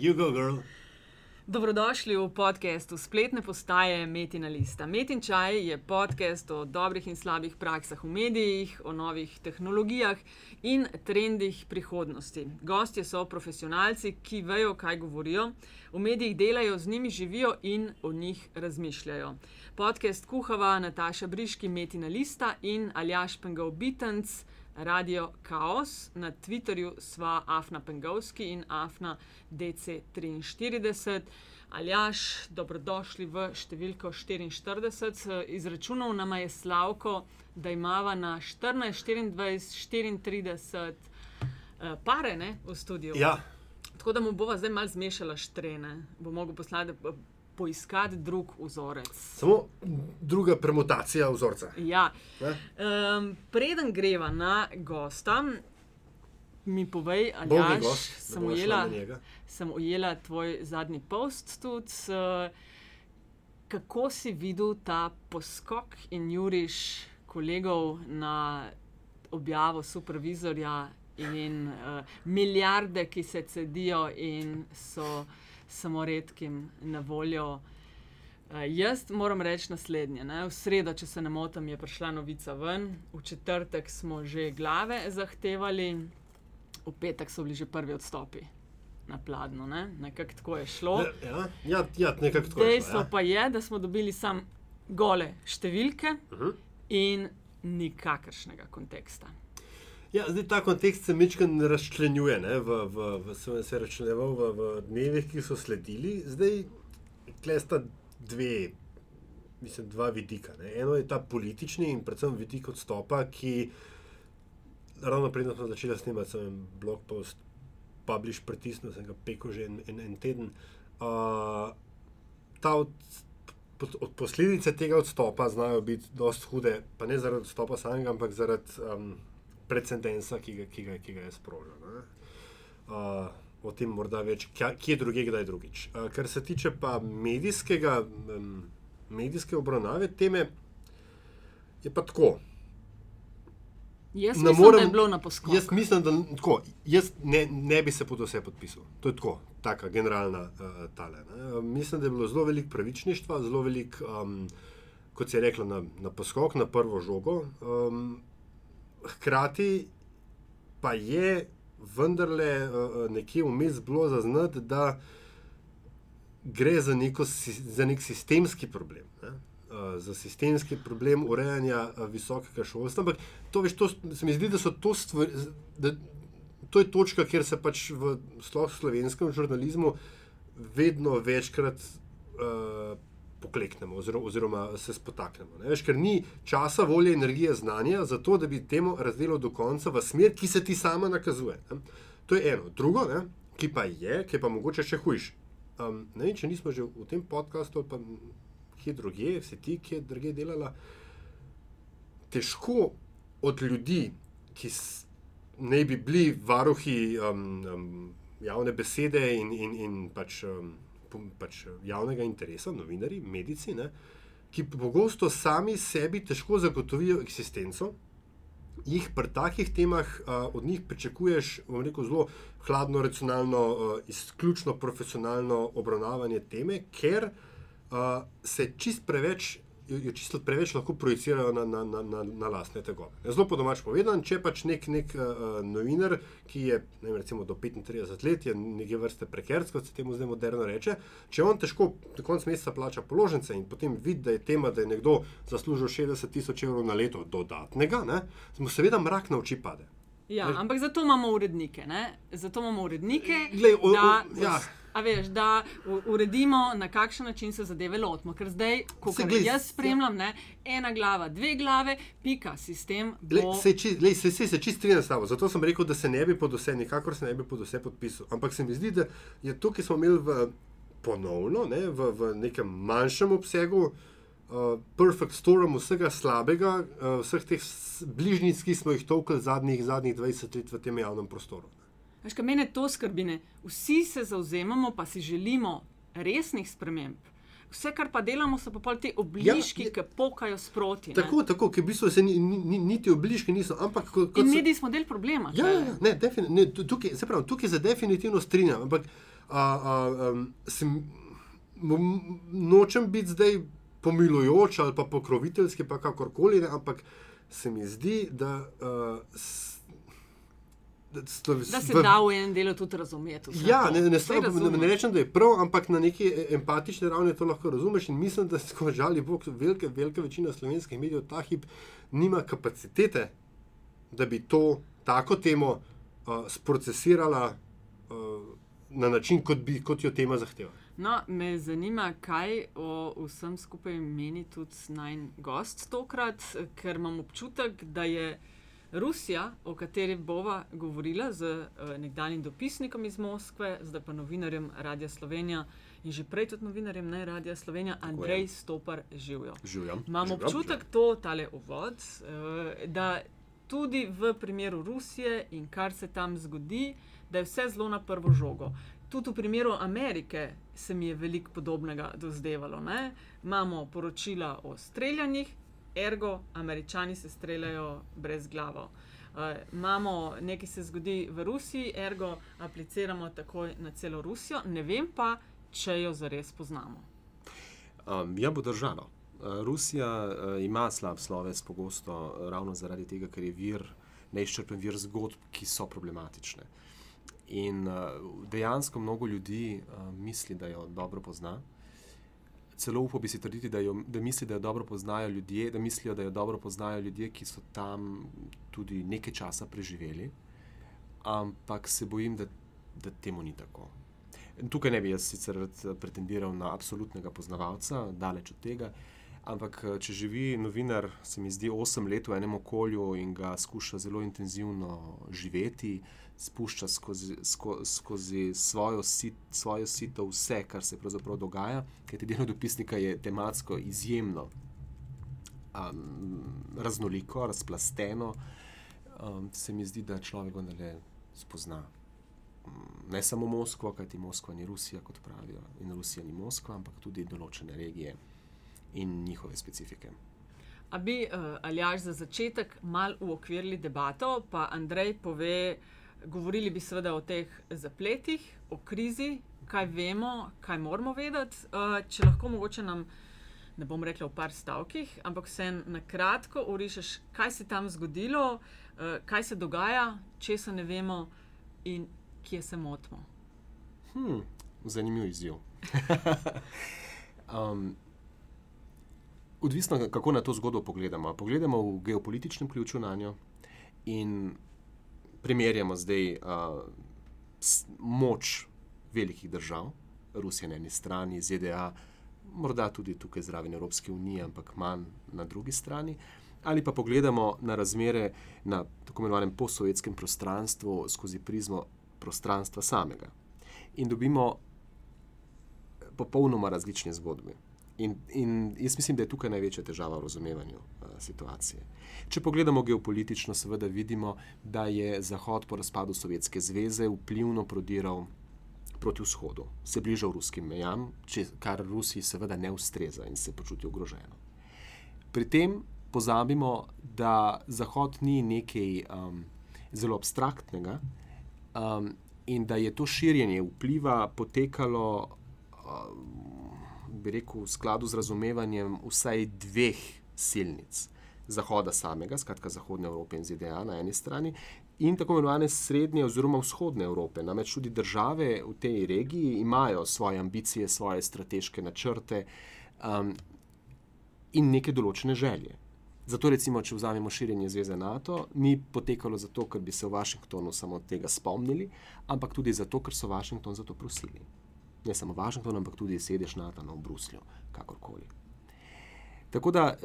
You go, girl. Dobrodošli v podkastu spletne postaje Metina Lista. Metin Čaj je podcast o dobrih in slabih praksah v medijih, o novih tehnologijah in trendih prihodnosti. Gostje so profesionalci, ki vejo, kaj govorijo, v medijih delajo, z njimi živijo in o njih razmišljajo. Podcast kuhava Nataša Briški, Metina Lista in Aljaš Pengal Bitenc. Radio Chaos, na Twitterju sva Afna Pengovski in Afna DC43. Aljaš, dobrodošli v številko 44. Izračunal nam je Slavko, da imamo na 14, 24, 34 uh, pare ne, v studiu. Ja, Tako da mu bova zdaj malo zmešala štrene, bo mogel poslati, poiskati drug vzorec. samo druga premutacija vzorca. Ja. Ne? Um, preden greva na gosta, mi povej, ali jaš, gost, sem ujela, sem ujela tvoj zadnji post tudi. Uh, kako si videl ta poskok in juriš kolegov na objavo supervizorja in uh, milijarde, ki se cedijo in so samo redkim na voljo. Uh, jaz moram reči naslednje. Ne? V sredo, če se ne motim, je prišla novica ven, v četrtek smo že glave zahtevali, v petek so bili že prvi odstopi na pladnju. Ne? Nekako tako je šlo. Ja, ja, ja nekako tako. je šlo, Dejstvo ja. pa je, da smo dobili samo gole številke Mhm. in nikakršnega konteksta. Ja, zdaj ta kontekst se mečkan razčlenjuje, ne, v, v, v, sem se razčlenjeval v, v dnevih, ki so sledili. Zdaj, tle sta dve, mislim, dva vidika. Ne. Eno je ta politični in predvsem vidik odstopa, ki ravno predtem smo začeli snemati, en blog post, publish pritisnil, sem ga pekel že en, en, en teden. Uh, ta od, pod- od posledice tega odstopa znajo biti dosti hude, pa ne zaradi odstopa samega, ampak zaradi um, precedensa, ki ga, ki ga, ki ga je sprožil. Uh, o tem morda več, kja, kje druge, kdaj drugič. Uh, kar se tiče pa medijskega, um, medijske obravnave teme, je pa tako. Jaz Ne mislim, morem- da je bilo na poskoku. Jaz mislim, da tako, jaz ne, ne bi se pod vse podpisal. To je tako, taka generalna uh, tale. Ne. Uh, Mislim, da je bilo zelo veliko pravičništva, zelo veliko, um, kot se je reklo, na, na poskok, na prvo žogo. Um, hkrati pa je vendarle uh, nekje vmes bilo zaznati, da gre za, neko, za nek sistemski problem. Ne. Uh, za sistemski problem urejanja visokega šolstva. Ampak to, veš, to se mi zdi, da so to stvari. Da, to je točka, kjer se pač v slovenskem žurnalizmu vedno večkrat uh, pokleknemo oziroma, oziroma se spotaknemo. ne. Veš, ker ni časa, volje, energije, znanja za to, da bi temu razdelil do konca v smer, ki se ti sama nakazuje. Ne. To je eno. Drugo, ne, ki pa je, ki je pa mogoče še hujš. Um, ne vem, če nismo že v tem podkastu ali pa kje drugje, si ti, ki je druge delala. Težko od ljudi, ki naj bi bili varuhi um, um, javne besede in, in, in pač, um, pač javnega interesa, novinari, medici, ne, ki pogosto sami sebi težko zagotovijo eksistenco. Jih pri takih temah uh, od njih pričakuješ, bom rekel, zelo hladno, racionalno, uh, izključno profesionalno obravnavanje teme, ker uh, se čist preveč, jo jo čisto preveč lahko projicirajo na, na, na, na, na lastne tegobe. Zelo po domač povedano, če pač nek, nek uh, novinar, ki je vem, recimo do 35 let, je neke vrste prekerc, kot se temu zdaj moderno reče, če on težko do konca meseca plača položnice in potem vidi, da je tema, da je nekdo zaslužil 60 tisoč evrov na leto dodatnega, ne, mu seveda mrak na oči pade. Ja, ampak zato imamo urednike. Ne? Zato imamo urednike, Glej, o- da, o- ja. A veš, da uredimo, na kakšen način se zadeve lotimo. Ker zdaj, ko Se glej, jaz spremljam, ne, ena glava, dve glave, pika, sistem bo. se, či, lej, se, se, se čist strinjam s tabo, zato sem rekel, da se ne bi pod vse, nikakor se ne bi pod vse podpisal. Ampak se mi zdi, da je to, ki smo imeli v, ponovno, ne, v, v nekem manjšem obsegu, uh, perfect storm vsega slabega, uh, vseh teh bližnjic, ki smo jih tolkli zadnjih, zadnjih 20 let v tem javnem prostoru. Veš, kaj mene to skrbi. Ne? Vsi se zauzemamo, pa si želimo resnih sprememb. Vse, kar pa delamo, so pa te obliški, Ja, ki pokajo sproti. ne. Tako, tako, ki v bistvu se ni, ni, ni, niti obliški niso, ampak kot, In so- mediji smo del problema. Ja, ja, ne, defini- ne, tu- tukaj, se pravi, tukaj se definitivno strinjam, ampak A, a, um, sem, nočem biti zdaj pomilujoč ali pa pokroviteljski, pa kakorkoli, ne, ampak se mi zdi, da. Uh, s, Da, sto, da se v, da v enem delu tudi razumeti. Ja, ne, ne, ne, ne rečem, da je prav, ampak na neki e, empatični ravni to lahko razumeš. In mislim, da se žali Bog, velike, velika večina slovenskih medijev ta hip nima kapacitete, da bi to tako temo uh, sprocesirala uh, na način, kot, bi, kot jo tema zahteva. No, me zanima, kaj o vsem skupaj meni tudi naj gost tokrat, ker imam občutek, da je. Rusija, o kateri bova govorila z uh, nekdanjim dopisnikom iz Moskve, zdaj pa novinarjem Radia Slovenija in že prej tudi novinarjem ne Radia Slovenija, Andrej Stopar živijo. Imam občutek, to tale uvod, uh, da tudi v primeru Rusije in kar se tam zgodi, da je vse zelo na prvo žogo. Tudi v primeru Amerike se mi je veliko podobnega dozdevalo. Ne? Imamo poročila o streljanjih, ergo, američani se streljajo brez glave. Uh, imamo nekaj, se zgodi v Rusiji, ergo, apliciramo takoj na celo Rusijo, ne vem pa, če jo zares poznamo. Um, ja, bo držalo. Uh, Rusija uh, ima slab sloves, pogosto uh, ravno zaradi tega, ker je vir, neizčrpen vir zgodb, ki so problematične. In uh, dejansko mnogo ljudi uh, misli, da jo dobro pozna celo upal bi si trditi, da, jo, da misli, da jo dobro poznajo ljudje, da mislijo, da jo dobro poznajo ljudje, ki so tam tudi nekaj časa preživeli. Ampak se bojim, da, da temu ni tako. Tukaj ne bi jaz sicer pretendiral na absolutnega poznavalca, daleč od tega. Ampak, če živi novinar, se mi zdi, 8 let v enem okolju in ga skuša zelo intenzivno živeti, spušča skozi, sko, skozi svojo, sit, svojo sito vse, kar se pravzaprav dogaja, ker ti delo dopisnika je tematsko izjemno um, raznoliko, razplasteno. Um, se mi zdi, da človek vendarle spozna. Um, ne samo Moskvo, kajti Moskva ni Rusija, kot pravijo, in Rusija ni Moskva, ampak tudi določene regije in njihove specifike. A bi uh, Aljaš za začetek mal uokvirili debato, pa Andrej pove, uh, Govorili bi seveda o teh zapletih, o krizi, kaj vemo, kaj moramo vedeti. Uh, če lahko mogoče nam, ne bom rekla v par stavkih, ampak se na kratko urišeš, kaj se tam zgodilo, uh, kaj se dogaja, če se ne vemo in kje se motimo. Hmm, zanimiv izziv. um, odvisno, kako na to zgodbo pogledamo. Pogledamo v geopolitičnem ključu na njo in primerjamo zdaj uh, moč velikih držav, Rusije na eni strani, ZDA, morda tudi tukaj zraven Evropske unije, ampak manj na drugi strani. Ali pa pogledamo na razmere na tako imenovanem posovjetskem prostranstvu skozi prizmo prostranstva samega. In dobimo popolnoma različne zgodbe. In, in jaz mislim, da je tukaj največja težava v razumevanju situacije. Če pogledamo geopolitično, seveda vidimo, da je Zahod po razpadu Sovjetske zveze vplivno prodiral proti vzhodu, se bližal ruskim mejam, kar Rusiji seveda ne ustreza in se počuti ogroženo. Pri tem pozabimo, da Zahod ni nekaj um, zelo abstraktnega um, in da je to širjenje vpliva potekalo. Um, bi rekel, v skladu z razumevanjem vsaj dveh silnic. Zahoda samega, skratka Zahodne Evrope in ZDA na eni strani, in tako imenovane srednje oziroma vzhodne Evrope. Namreč tudi države v tej regiji imajo svoje ambicije, svoje strateške načrte um, in neke določene želje. Zato, recimo, če vzamemo širjenje zveze NATO, ni potekalo zato, ker bi se v Washingtonu samo tega spomnili, ampak tudi zato, ker so Washington za to prosili ne samo Washington, ampak tudi sedež NATO v Bruslju, kakorkoli. Tako da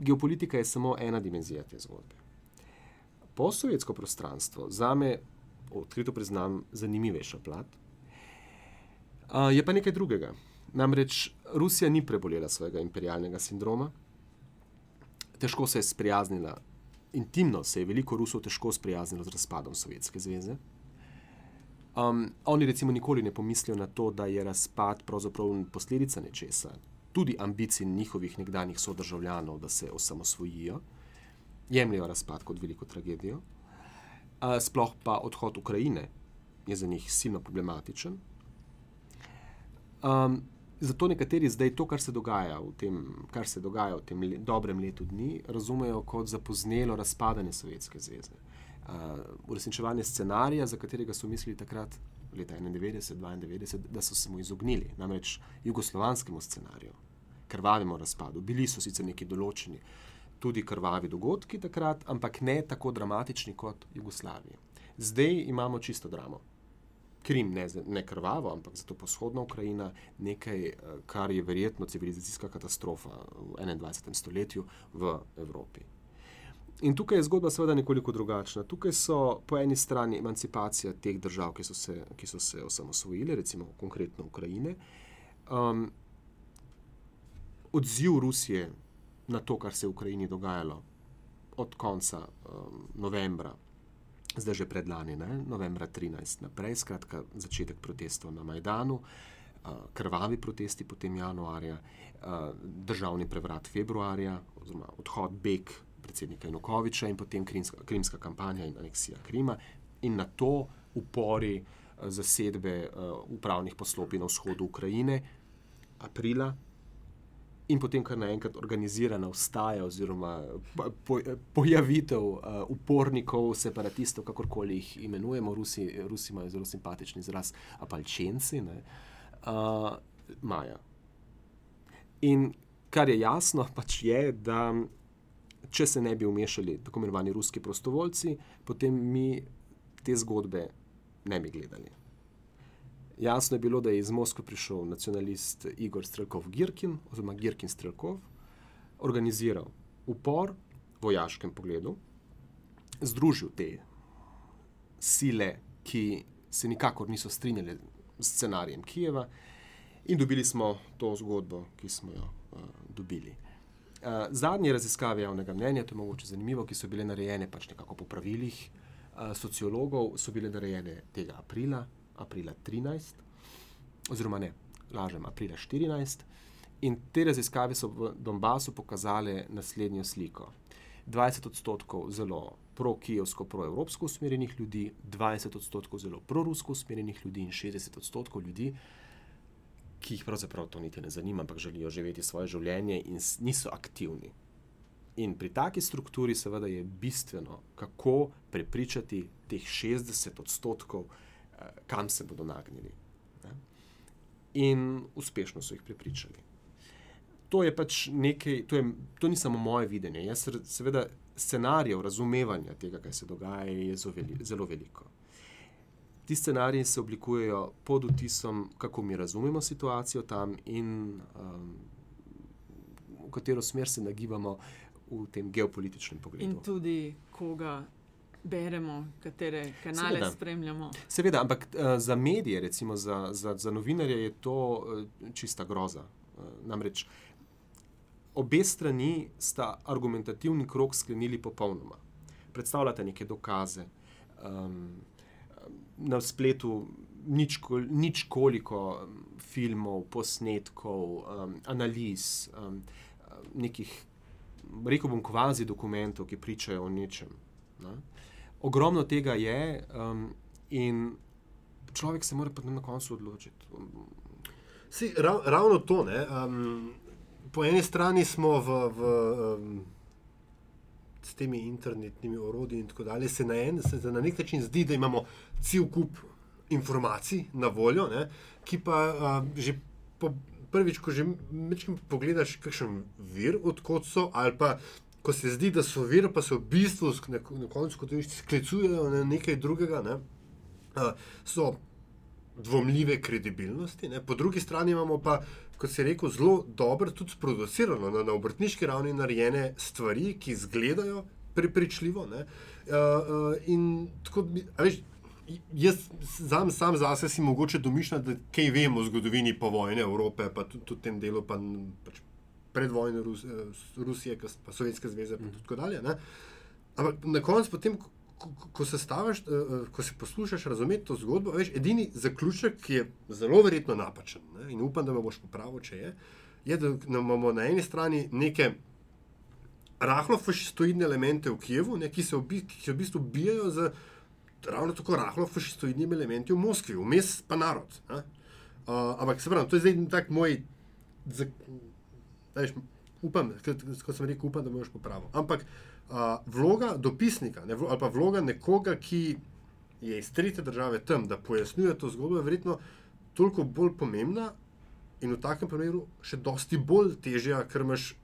geopolitika je samo ena dimenzija te zgodbe. Posovjetsko prostranstvo za me, odkrito priznam, zanimivejša plat. Je pa nekaj drugega. Namreč Rusija ni prebolela svojega imperialnega sindroma, težko se je sprijaznila, intimno se je veliko Rusov težko sprijaznilo z razpadom Sovjetske zveze. Um, oni recimo nikoli ne pomislijo na to, da je razpad pravzaprav posledica nečesa, tudi ambicij njihovih nekdanjih sodržavljanov, da se osamosvojijo, jemljajo razpad kot veliko tragedijo. Sploh pa odhod Ukrajine je za njih silno problematičen, Um, zato nekateri zdaj to, kar se dogaja v tem, kar se dogaja v tem le, dobrem letu dni, razumejo kot zapoznelo razpadanje Sovjetske zveze. Uh, uresničevanje scenarija, za katerega so mislili takrat, leta 91-92, da so se mu izognili, namreč jugoslovanskemu scenariju, krvavemu razpadu. Bili so sicer neki določeni, tudi krvavi dogodki takrat, ampak ne tako dramatični kot Jugoslavija. Zdaj imamo čisto dramo. Krim, ne, ne krvavo, ampak zato vzhodna Ukrajina, nekaj, eh, kar je verjetno civilizacijska katastrofa v 21. stoletju v Evropi. In tukaj je zgodba seveda nekoliko drugačna. Tukaj so po eni strani emancipacija teh držav, ki so se, ki so se osamosvojile, recimo konkretno Ukrajine, um, odziv Rusije na to, kar se je v Ukrajini dogajalo od konca um, novembra zdaj že predlani, ne? novembra 13 naprej, skratka začetek protestov na Majdanu, uh, krvavi protesti potem januarja, uh, državni prevrat februarja, oziroma odhod Bek predsednika Janukoviča in potem krimska, krimska kampanja in aneksija Krima in na to upori uh, zasedbe uh, upravnih poslopij na vzhodu Ukrajine aprila in potem kar naenkrat organizirana vstaja, oziroma po, pojavitev uh, upornikov, separatistov, kakorkoli jih imenujemo, Rusi, Rusi imajo zelo simpatični izraz, apalčenci, ne, uh, Maja. In kar je jasno, pač je, da če se ne bi umešali tako imenovani ruski prostovoljci, potem mi te zgodbe ne bi gledali. Jasno je bilo, da je iz Moskve prišel nacionalist Igor Strelkov Girkin, oziroma Girkin Strelkov, organiziral upor v vojaškem pogledu, združil te sile, ki se nikakor niso strinjali s scenarijem Kijeva, in dobili smo to zgodbo, ki smo jo uh, dobili. Uh, zadnje raziskave javnega mnenja, to je mogoče zanimivo, ki so bile narejene pač nekako po pravilih uh, sociologov, so bile narejene tega aprila aprila 13, oziroma ne, lažem, aprila 14. In te raziskave so v Donbasu pokazale naslednjo sliko. 20 odstotkov zelo pro-kijevsko, pro-evropsko usmerjenih ljudi, 20 odstotkov zelo pro-rusko usmerjenih ljudi in 60 odstotkov ljudi, ki jih pravzaprav to niti ne zanima, ampak želijo živeti svoje življenje in niso aktivni. In pri taki strukturi, seveda, je bistveno, kako prepričati teh 60 odstotkov kam se bodo nagnili. In uspešno so jih prepričali. To je pač nekaj, to, je, to ni samo moje videnje. Jaz, seveda, scenarijev razumevanja tega, kaj se dogaja, je zelo veliko. Ti scenariji se oblikujejo pod vtisom, kako mi razumemo situacijo tam in um, v katero smer se nagibamo v tem geopolitičnem pogledu. In tudi koga beremo, katere kanale Seveda. spremljamo. Seveda, ampak uh, za medije, recimo za, za, za novinarje, je to uh, čista groza. Uh, namreč obe strani sta argumentativni krok sklenili popolnoma. Predstavljate neke dokaze. Um, na spletu nič, nič koliko filmov, posnetkov, um, analiz, um, nekih, rekel bom, kvazi dokumentov, ki pričajo o nečem. Ne? ogromno tega je, um, in človek se mora na koncu odločiti. Si, rav, ravno to. Um, po eni strani smo v, v, um, s temi internetnimi orodji in tako dalje, se na, en, se na nek način zdi, da imamo cel kup informacij na voljo, ne, ki pa uh, že po. Prvič, ko že nekaj pogledaš, kakšen vir, odkot so, ali pa ko se zdi, da so vir, pa se v bistvu na, na koncu sklicujejo na nekaj drugega, ne, so dvomljive kredibilnosti. Ne. Po drugi strani imamo pa, kot se je rekel, zelo dobro, tudi sproducirano na, na obrtniški ravni narejene stvari, ki izgledajo prepričljivo. Ne. In tako, veš. Jaz sam, sam zase si mogoče domišljam, da kaj vemo o zgodovini povojne Evrope, pa tudi, tudi tem delu, pa, pač predvojne Rus, eh, Rusije, pa Sovjetske zveze in tako dalje. Ne? Ampak na koncu, potem, ko, ko se staviš, eh, eh, ko si poslušaš razumeti to zgodbo, veš, edini zaključek, ki je zelo verjetno napačen ne? in upam, da me boš popravil, če je, je, da imamo na eni strani neke rahlo fašistoidne elemente v Kijevu, ne, ki, se v, ki se v bistvu bijajo z ravno tako rahlo fašistoidnimi elementi v Moskvi, vmes pa narod. Ne? Uh, ampak se pravi, to je zdaj tak moj, zak, veš, upam, kot sem rekel, upam, da boš popravil. Ampak uh, vloga dopisnika ne, ali pa vloga nekoga, ki je iz tretje države tam, da pojasnjuje to zgodbo, je verjetno toliko bolj pomembna in v takem primeru še dosti bolj težja, ker imaš.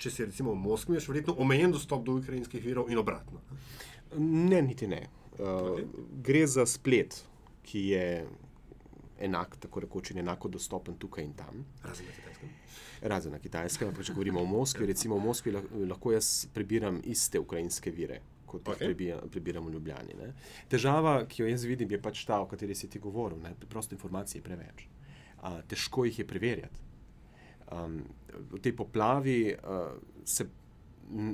Če si recimo v Moskvi, imaš verjetno omejen dostop do ukrajinskih virov in obratno. Ne, niti ne. Uh, okay. Gre za splet, ki je enak, tako rekoč, enako dostopen tukaj in tam. Razen na kitajskem. Razen na kitajskem, pa če govorimo o Moskvi, recimo v Moskvi lahko jaz prebiram iste ukrajinske vire. Kot okay. jih prebiramo v Ljubljani. Ne. Težava, ki jo jaz vidim, je pač ta, o kateri si ti govoril. Preprosto informacije je preveč. Uh, težko jih je preverjati um, v tej poplavi uh, se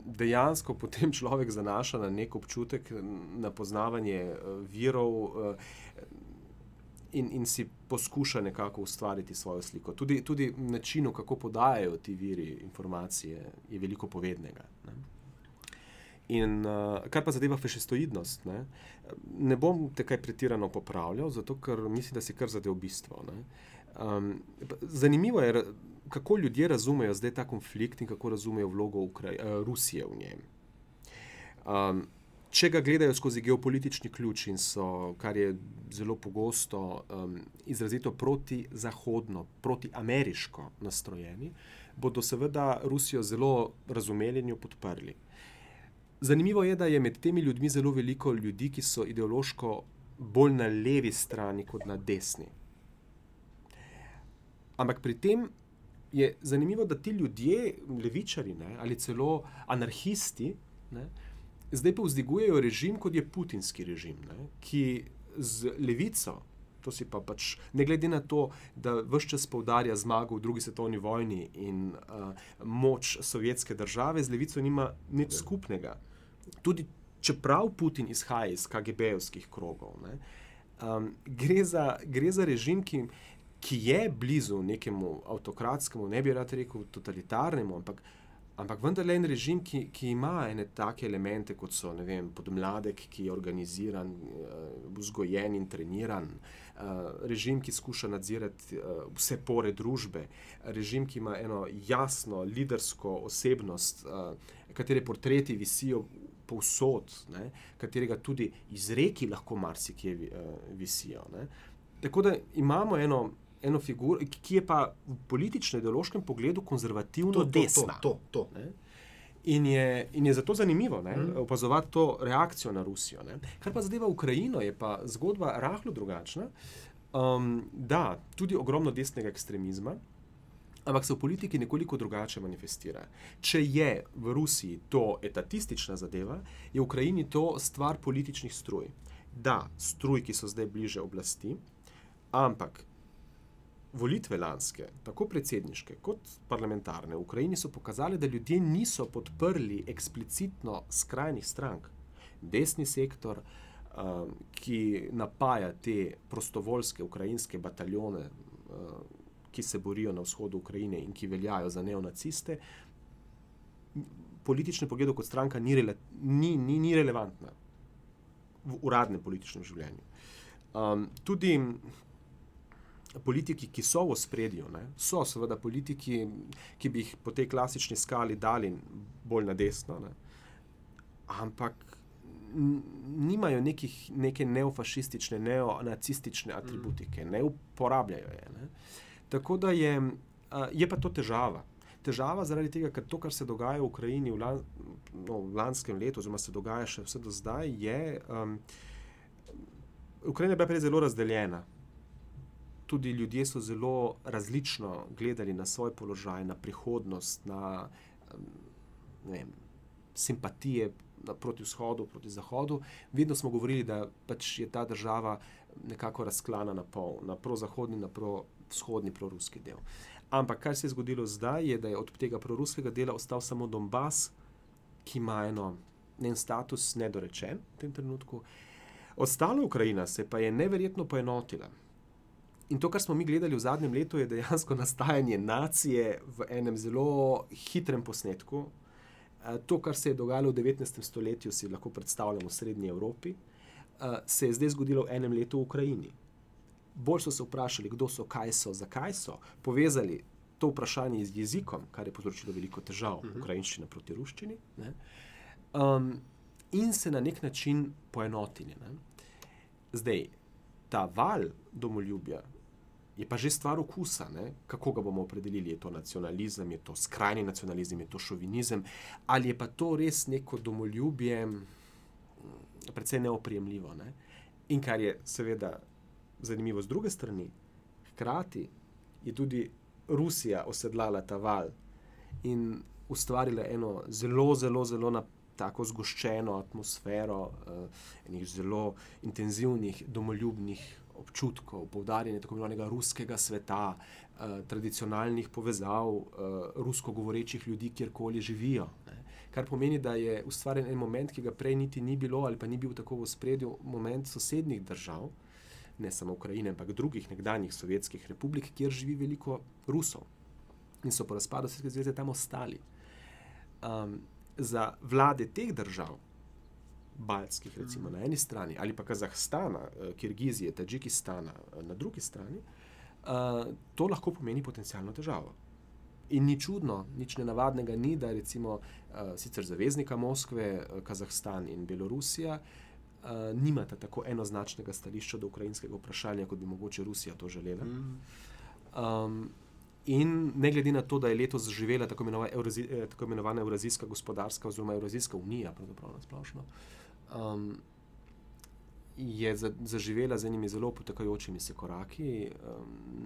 dejansko potem človek zanaša na nek občutek, na poznavanje uh, virov. In, in si poskuša nekako ustvariti svojo sliko. Tudi, tudi način, kako podajajo ti viri informacije, je veliko povednega. Ne? In uh, kar pa zadeva fešistoidnost, ne, ne bom te kaj pretirano popravljal, zato ker mislim, da si kar zadev bistvo. Um, zanimivo je, kako ljudje razumejo zdaj ta konflikt in kako razumejo vlogo Ukraj uh, Rusije v njem. Um, če ga gledajo skozi geopolitični ključ in so, kar je zelo pogosto, um, izrazito proti-zahodno, proti-ameriško nastrojeni, bodo seveda Rusijo zelo razumeli in jo podprli. Zanimivo je, da je med temi ljudmi zelo veliko ljudi, ki so ideološko bolj na levi strani kot na desni. Ampak pri tem je zanimivo, da ti ljudje, levičari ne, ali celo anarhisti, ne, zdaj pa vzdigujejo režim, kot je putinski režim, ne, ki z levico. To si pa pač, ne glede na to, da vse čas poudarja zmago v drugi svetovni vojni in uh, moč sovjetske države, z levico nima nič skupnega. Tudi čeprav Putin izhaja iz KGB-ovskih krogov, ne, um, gre, za, gre za režim, ki ki je blizu nekemu avtokratskemu, ne bi rad rekel totalitarnemu, ampak, ampak vendarle en režim, ki, ki ima ene take elemente, kot so vem, podmladek, ki je organiziran, uh, vzgojen in treniran, uh, režim, ki skuša nadzirati uh, vse pore družbe, režim, ki ima eno jasno, lidersko osebnost, katere portreti visijo. Povsod, ne, katerega tudi izreki lahko marsikje visijo. Ne. Tako da imamo eno, eno figuro, ki je pa v politično-ideološkem pogledu konzervativno to, to, desna. To, to, to. In, je, in je zato zanimivo mm. opazovati to reakcijo na Rusijo. Ne? Kar pa zadeva Ukrajino, je pa zgodba rahlo drugačna. Um, da, tudi ogromno desnega ekstremizma, ampak se v politiki nekoliko drugače manifestira. Če je v Rusiji to etatistična zadeva, je v Ukrajini to stvar političnih struj. Da, struj, ki so zdaj bliže oblasti, ampak volitve lanske, tako predsedniške kot parlamentarne v Ukrajini, so pokazali, da ljudje niso podprli eksplicitno skrajnih strank. Desni sektor, um, ki napaja te prostovoljske ukrajinske bataljone, um, ki se borijo na vzhodu Ukrajine in ki veljajo za neonaciste, politično pogledu kot stranka ni, rele, ni, ni, ni relevantna v uradnem političnem življenju. Um, tudi politiki, ki so v spredju, ne, so seveda politiki, ki bi jih po tej klasični skali dali bolj na desno, ne, ampak nimajo nekih, neke neofašistične, neonacistične atributike, ne uporabljajo je. Ne. Tako da je, je pa to težava. Težava zaradi tega, ker to, kar se dogaja v Ukrajini v, lan, no, v lanskem letu, oziroma se dogaja še vse do zdaj, je. Um, Ukrajina je bila prej zelo razdeljena tudi ljudje so zelo različno gledali na svoj položaj, na prihodnost, na vem, simpatije proti vzhodu, proti zahodu. Vedno smo govorili, da pač je ta država nekako razklana na pol, na prozahodni, na vzhodni, proruski del. Ampak kar se je zgodilo zdaj, je, da je od tega proruskega dela ostal samo Donbass, ki ima eno, en status nedorečen v tem trenutku. Ostala Ukrajina se pa je neverjetno poenotila. In to, kar smo mi gledali v zadnjem letu, je dejansko nastajanje nacije v enem zelo hitrem posnetku. Eh, to, kar se je dogajalo v 19. stoletju, si lahko predstavljamo v Srednji Evropi, eh, se je zdaj zgodilo v enem letu v Ukrajini. bolj so se vprašali, kdo so, kaj so, zakaj so, povezali to vprašanje z jezikom, kar je povzročilo veliko težav, uh -huh. ukrajinščina proti ruščini, ne, um, in se na nek način poenotili. Ne. Zdaj, ta val domoljubja je pa že stvar okusa, ne? kako ga bomo opredelili. Je to nacionalizem, je to skrajni nacionalizem, je to šovinizem, ali je pa to res neko domoljubje, predvsem neoprijemljivo. Ne? In kar je seveda zanimivo z druge strani, hkrati je tudi Rusija osedlala ta val in ustvarila eno zelo, zelo, zelo na tako zgoščeno atmosfero, uh, enih zelo intenzivnih, domoljubnih občutkov, poudarjanja tako imenovanega ruskega sveta, uh, tradicionalnih povezav uh, rusko govorečih ljudi, kjerkoli živijo. Ne. Kar pomeni, da je ustvarjen en moment, ki ga prej niti ni bilo, ali pa ni bil tako v spredju, moment sosednjih držav, ne samo Ukrajine, ampak drugih nekdanjih sovjetskih republik, kjer živi veliko Rusov in so po razpadu Sovjetske zveze tam ostali. Um, za vlade teh držav, Baltskih, recimo na eni strani, ali pa Kazahstana, eh, Kirgizije, Tadžikistana eh, na drugi strani, eh, to lahko pomeni potencijalno težavo. In ni čudno, nič nenavadnega ni, da recimo sicer zaveznika Moskve, Kazahstan in Belorusija nimata tako enoznačnega stališča do ukrajinskega vprašanja, kot bi mogoče Rusija to želela. Um, In ne glede na to, da je letos zaživela tako, imenovana Eurazijska gospodarska oziroma Eurazijska unija, pravzaprav na splošno, um, je za, zaživela z enimi zelo potekajočimi se koraki.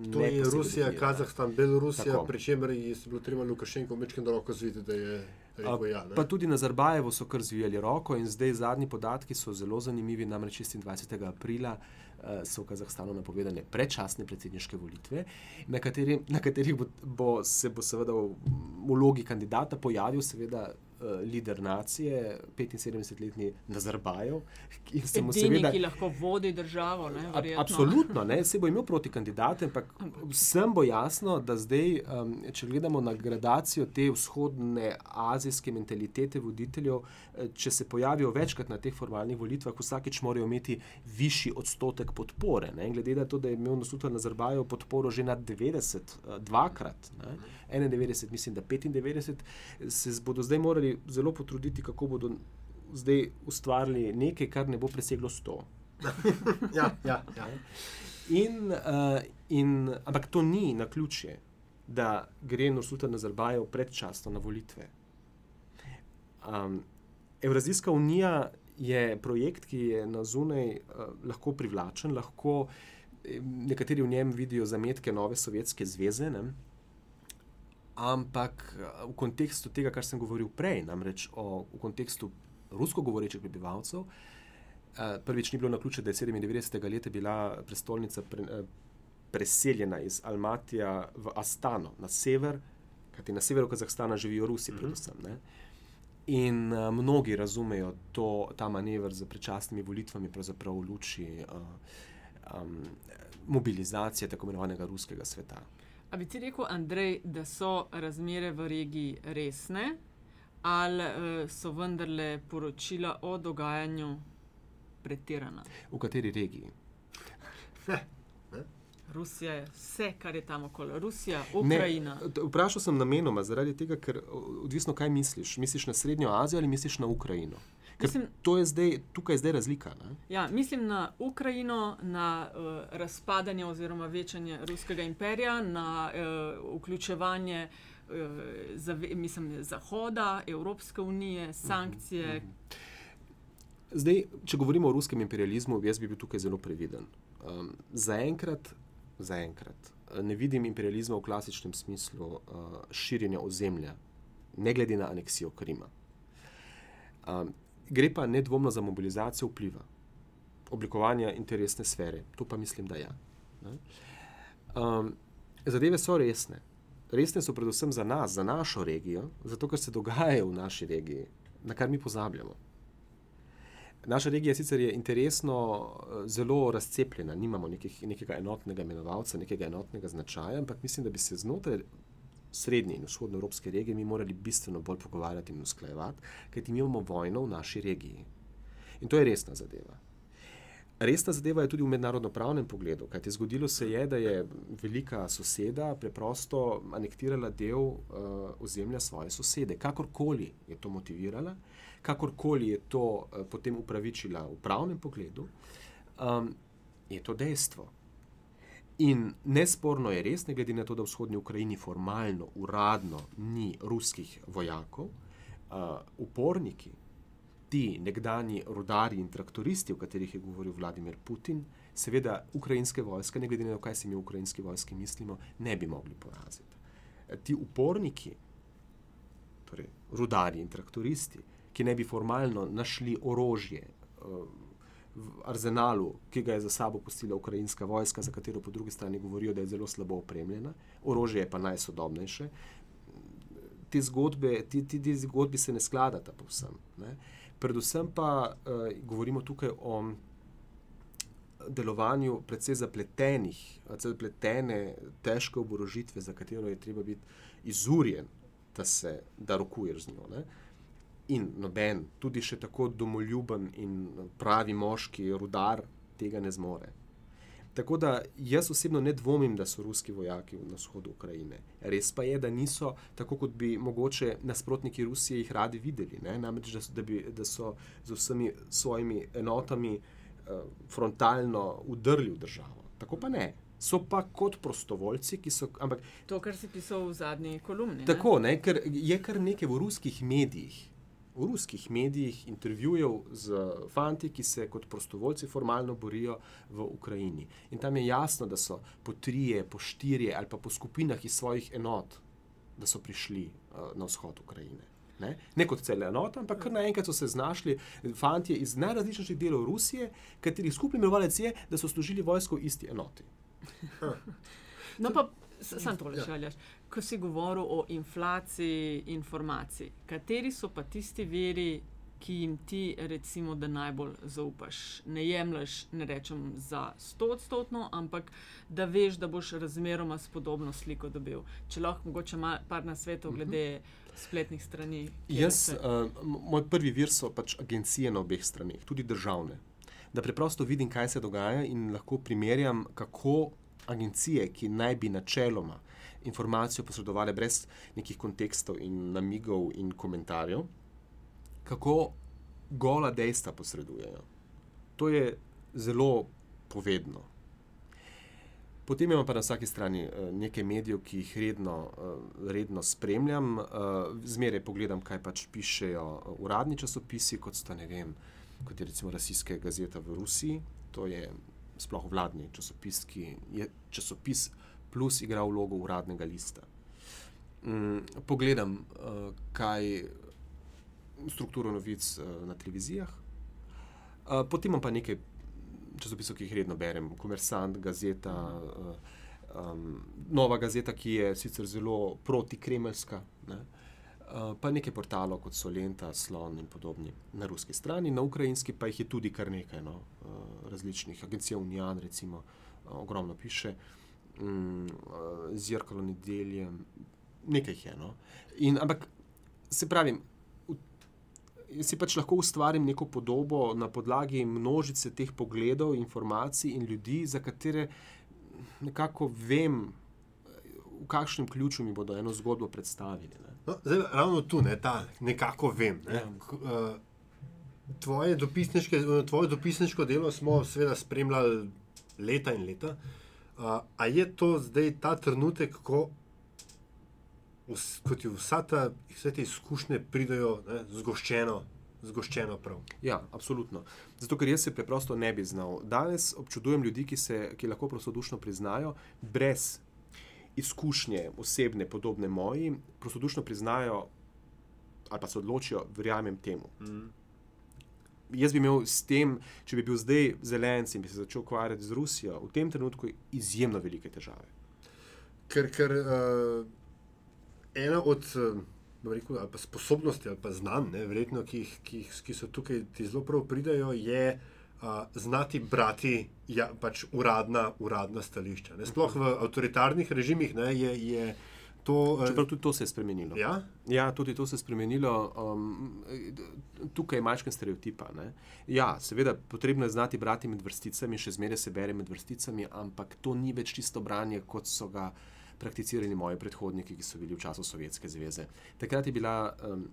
Um, to je Rusija, Kazahstan, Belorusija, pri čemer je bilo treba Lukašenko večkrat roko zviti, da je. Rekel, ja, pa tudi na Zarbajevo so kar zvijali roko, in zdaj zadnji podatki so zelo zanimivi. Namreč 26. aprila uh, so v Kazahstanu napovedane predčasne predsedniške volitve, na, kateri, na katerih bo, bo se bo seveda v vlogi kandidata pojavil, seveda uh, lider nacije, 75-letni Nazarbajev. Ki, seveda, ki lahko vodi državo. Ne, a, absolutno, ne, se bo imel proti kandidate, ampak vsem bo jasno, da zdaj, um, če gledamo na gradacijo te vzhodne azijske mentalitete voditeljev, eh, če se pojavijo večkrat na teh formalnih volitvah, vsakeč morajo imeti višji odstotek podpore. Ne, glede na to, da je imel Nasutan Nazarbajev podporo že na 90, uh, dvakrat, ne, 91, mislim, da 95, se bodo zdaj morali zelo potruditi, kako bodo zdaj ustvarili nekaj, kar ne bo preseglo 100. ja, ja, ja. In, uh, in, ampak to ni na ključje, da gre Nursultan Nazarbajev predčasno na volitve. Um, Evrazijska unija je projekt, ki je na zunaj uh, lahko privlačen, lahko nekateri v njem vidijo zametke nove Sovjetske zveze. Ne? Ampak eh, v kontekstu tega, kar sem govoril prej, namreč o, v kontekstu rusko govorečih prebivalcev, eh, prvič ni bilo na ključe, da je 97. leta bila prestolnica pre, eh, preseljena iz Almatija v Astano, na sever, kajti na severu Kazahstana živijo Rusi, mhm. predvsem. Ne? In uh, mnogi razumejo to, ta manever z predčasnimi volitvami, pravzaprav v luči uh, um, mobilizacije tako imenovanega ruskega sveta. A bi ti rekel, Andrej, da so razmere v regiji resne, ali uh, so vendarle poročila o dogajanju pretirana? V kateri regiji? Rusija je vse, kar je tam okoli. Rusija, Ukrajina. Ne, vprašal sem namenoma zaradi tega, ker odvisno, kaj misliš. Misliš na Srednjo Azijo ali misliš na Ukrajino? Mislim, to je zdaj, tukaj je zdaj razlika. Ja, mislim na Ukrajino, na uh, razpadanje oziroma večanje ruskega imperija, na uh, vključevanje uh, zave, mislim, Zahoda, Evropske unije, sankcije. Uh -huh, uh -huh. Zdaj, če govorimo o ruskem imperializmu, jaz bi bil tukaj zelo previden. Um, zaenkrat, zaenkrat ne vidim imperializma v klasičnem smislu uh, širjenja ozemlja, ne glede na aneksijo Krima. Um, gre pa nedvomno za mobilizacijo vpliva, oblikovanje interesne sfere. To pa mislim, da je. Ja. Um, zadeve so resne. Resne so predvsem za nas, za našo regijo, zato ker se dogajajo v naši regiji, na kar mi pozabljamo. Naša regija sicer je interesno eh, zelo razcepljena, nimamo nekih, nekega enotnega imenovalca, nekega enotnega značaja, ampak mislim, da bi se znotraj srednje in vzhodne evropske regije, mi morali bistveno bolj pogovarjati in usklajevati, kajti mi imamo vojno v naši regiji. In to je resna zadeva. Resna zadeva je tudi v mednarodno-pravnem pogledu, kajti zgodilo se je, da je velika soseda preprosto anektirala del uh, ozemlja svoje sosede. Kakorkoli je to motivirala, kakorkoli je to uh, potem upravičila v pravnem pogledu, um, je to dejstvo. In nesporno je res, ne glede na to, da v vzhodnji Ukrajini formalno, uradno ni ruskih vojakov, uh, uporniki, ti nekdani rodari in traktoristi, o katerih je govoril Vladimir Putin, seveda ukrajinske vojske, ne glede na to, kaj si mi v ukrajinski vojski mislimo, ne bi mogli poraziti. Ti uporniki, torej rodari in traktoristi, ki ne bi formalno našli orožje. V arzenalu, ki ga je za sabo pustila ukrajinska vojska, za katero po drugi strani govorijo, da je zelo slabo opremljena, orožje je pa najsodobnejše. Te zgodbe, ti, ti, ti zgodbi se ne skladata povsem. Ne? Predvsem pa uh, govorimo tukaj o delovanju precej zapletenih, zapletene, težke oborožitve, za katero je treba biti izurjen, da se da rokuješ z njo. Ne? In noben, tudi še tako domoljuben in pravi moški, rudar, tega ne zmore. Tako da jaz osebno ne dvomim, da so ruski vojaki na vzhodu Ukrajine. Res pa je, da niso tako, kot bi mogoče nasprotniki Rusije jih radi videli. Ne? Namreč, da, da, bi, da so z vsemi svojimi enotami uh, frontalno udrli v državo. Tako pa ne. So pa kot prostovoljci, ki so. Ampak, to, kar si pisal v zadnji kolumni. Tako, ne? Ne, ker je kar nekaj v ruskih medijih, v ruskih medijih intervjujev z fanti, ki se kot prostovoljci formalno borijo v Ukrajini. In tam je jasno, da so po trije, po štirje ali pa po skupinah iz svojih enot, da so prišli uh, na vzhod Ukrajine. Ne? ne kot cele enote, ampak kar naenkrat so se znašli fanti iz najrazličnejših delov Rusije, katerih skupni imenovalec je, da so služili vojsko v isti enoti. No, pa Sam to rečeš. Ja. Ko si govoril o inflaciji informacij, kateri so pa tisti veri, ki jim ti, recimo, da najbolj zaupaš? Ne jemliš, ne rečem za sto odstotno, ampak da veš, da boš razmeroma spodobno sliko dobil. Če lahko, mogoče par na svetu, mhm. glede spletnih strani. Jaz, uh, moj prvi vir so pač agencije na obeh straneh, tudi državne. Da preprosto vidim, kaj se dogaja in lahko primerjam, kako agencije, ki naj bi načeloma informacijo posredovali brez nekih kontekstov in namigov in komentarjev, kako gola dejstva posredujejo. To je zelo povedno. Potem imamo pa na vsaki strani uh, nekaj medijev, ki jih redno, uh, redno spremljam, uh, zmeraj pogledam, kaj pač pišejo uradni časopisi, kot sta ne vem, kot je recimo Rasijska gazeta v Rusiji, to je sploh vladni časopis, ki je časopis plus igra vlogo uradnega lista. Um, pogledam, uh, kaj strukturo novic uh, na televizijah, uh, potem imam pa nekaj časopisov, ki jih redno berem, Komersant, Gazeta. Uh, Um, nova gazeta, ki je sicer zelo proti-kremeljska, uh, pa nekaj portalov, kot so Lenta, Slon in podobni na ruski strani, na ukrajinski pa jih je tudi kar nekaj. No, uh, različnih agencij, Unijan, recimo, eh, ogromno piše, mm, eh, zrkalo nedelje, nekaj je. No. In, ampak se pravi, si pač lahko ustvarim neko podobo na podlagi množice teh pogledov, informacij in ljudi, za katere nekako vem. V kakšnem ključu mi bodo eno zgodbo predstavili? No, zdaj, ravno tu, ne, ta, nekako vem. Ne. Ja. Uh, tvoje, tvoje dopisniško delo smo seveda spremljali leta in leta. Uh, a je to zdaj ta trenutek, ko ti vsa ta, vse te izkušnje pridejo ne, zgoščeno? Zgoščeno prav. Ja, absolutno. Zato, ker jaz se preprosto ne bi znal. Danes občudujem ljudi, ki, se, ki lahko prostodušno priznajo, brez izkušnje osebne, podobne moji, prostodušno priznajo ali pa se odločijo, verjamem temu. Mm jaz bi imel s tem, če bi bil zdaj zelenc in bi se začel ukvarjati z Rusijo, v tem trenutku izjemno velike težave. Ker, ker uh, ena od uh, rekel, ali sposobnosti ali pa znanj, verjetno, ki, ki, ki so tukaj ti zelo prav pridajo, je uh, znati brati ja, pač uradna, uradna stališča. Ne? Sploh v avtoritarnih režimih ne, je. je To, eh, Čeprav tudi to se je spremenilo. ja? Ja, tudi to se je spremenilo. Um, tukaj je majhen stereotipa. Ne? Ja, seveda, potrebno je znati brati med vrsticami, še zmeraj se bere med vrsticami, ampak to ni več tisto branje, kot so ga prakticirali moji predhodniki, ki so bili v času Sovjetske zveze. Takrat je bila um,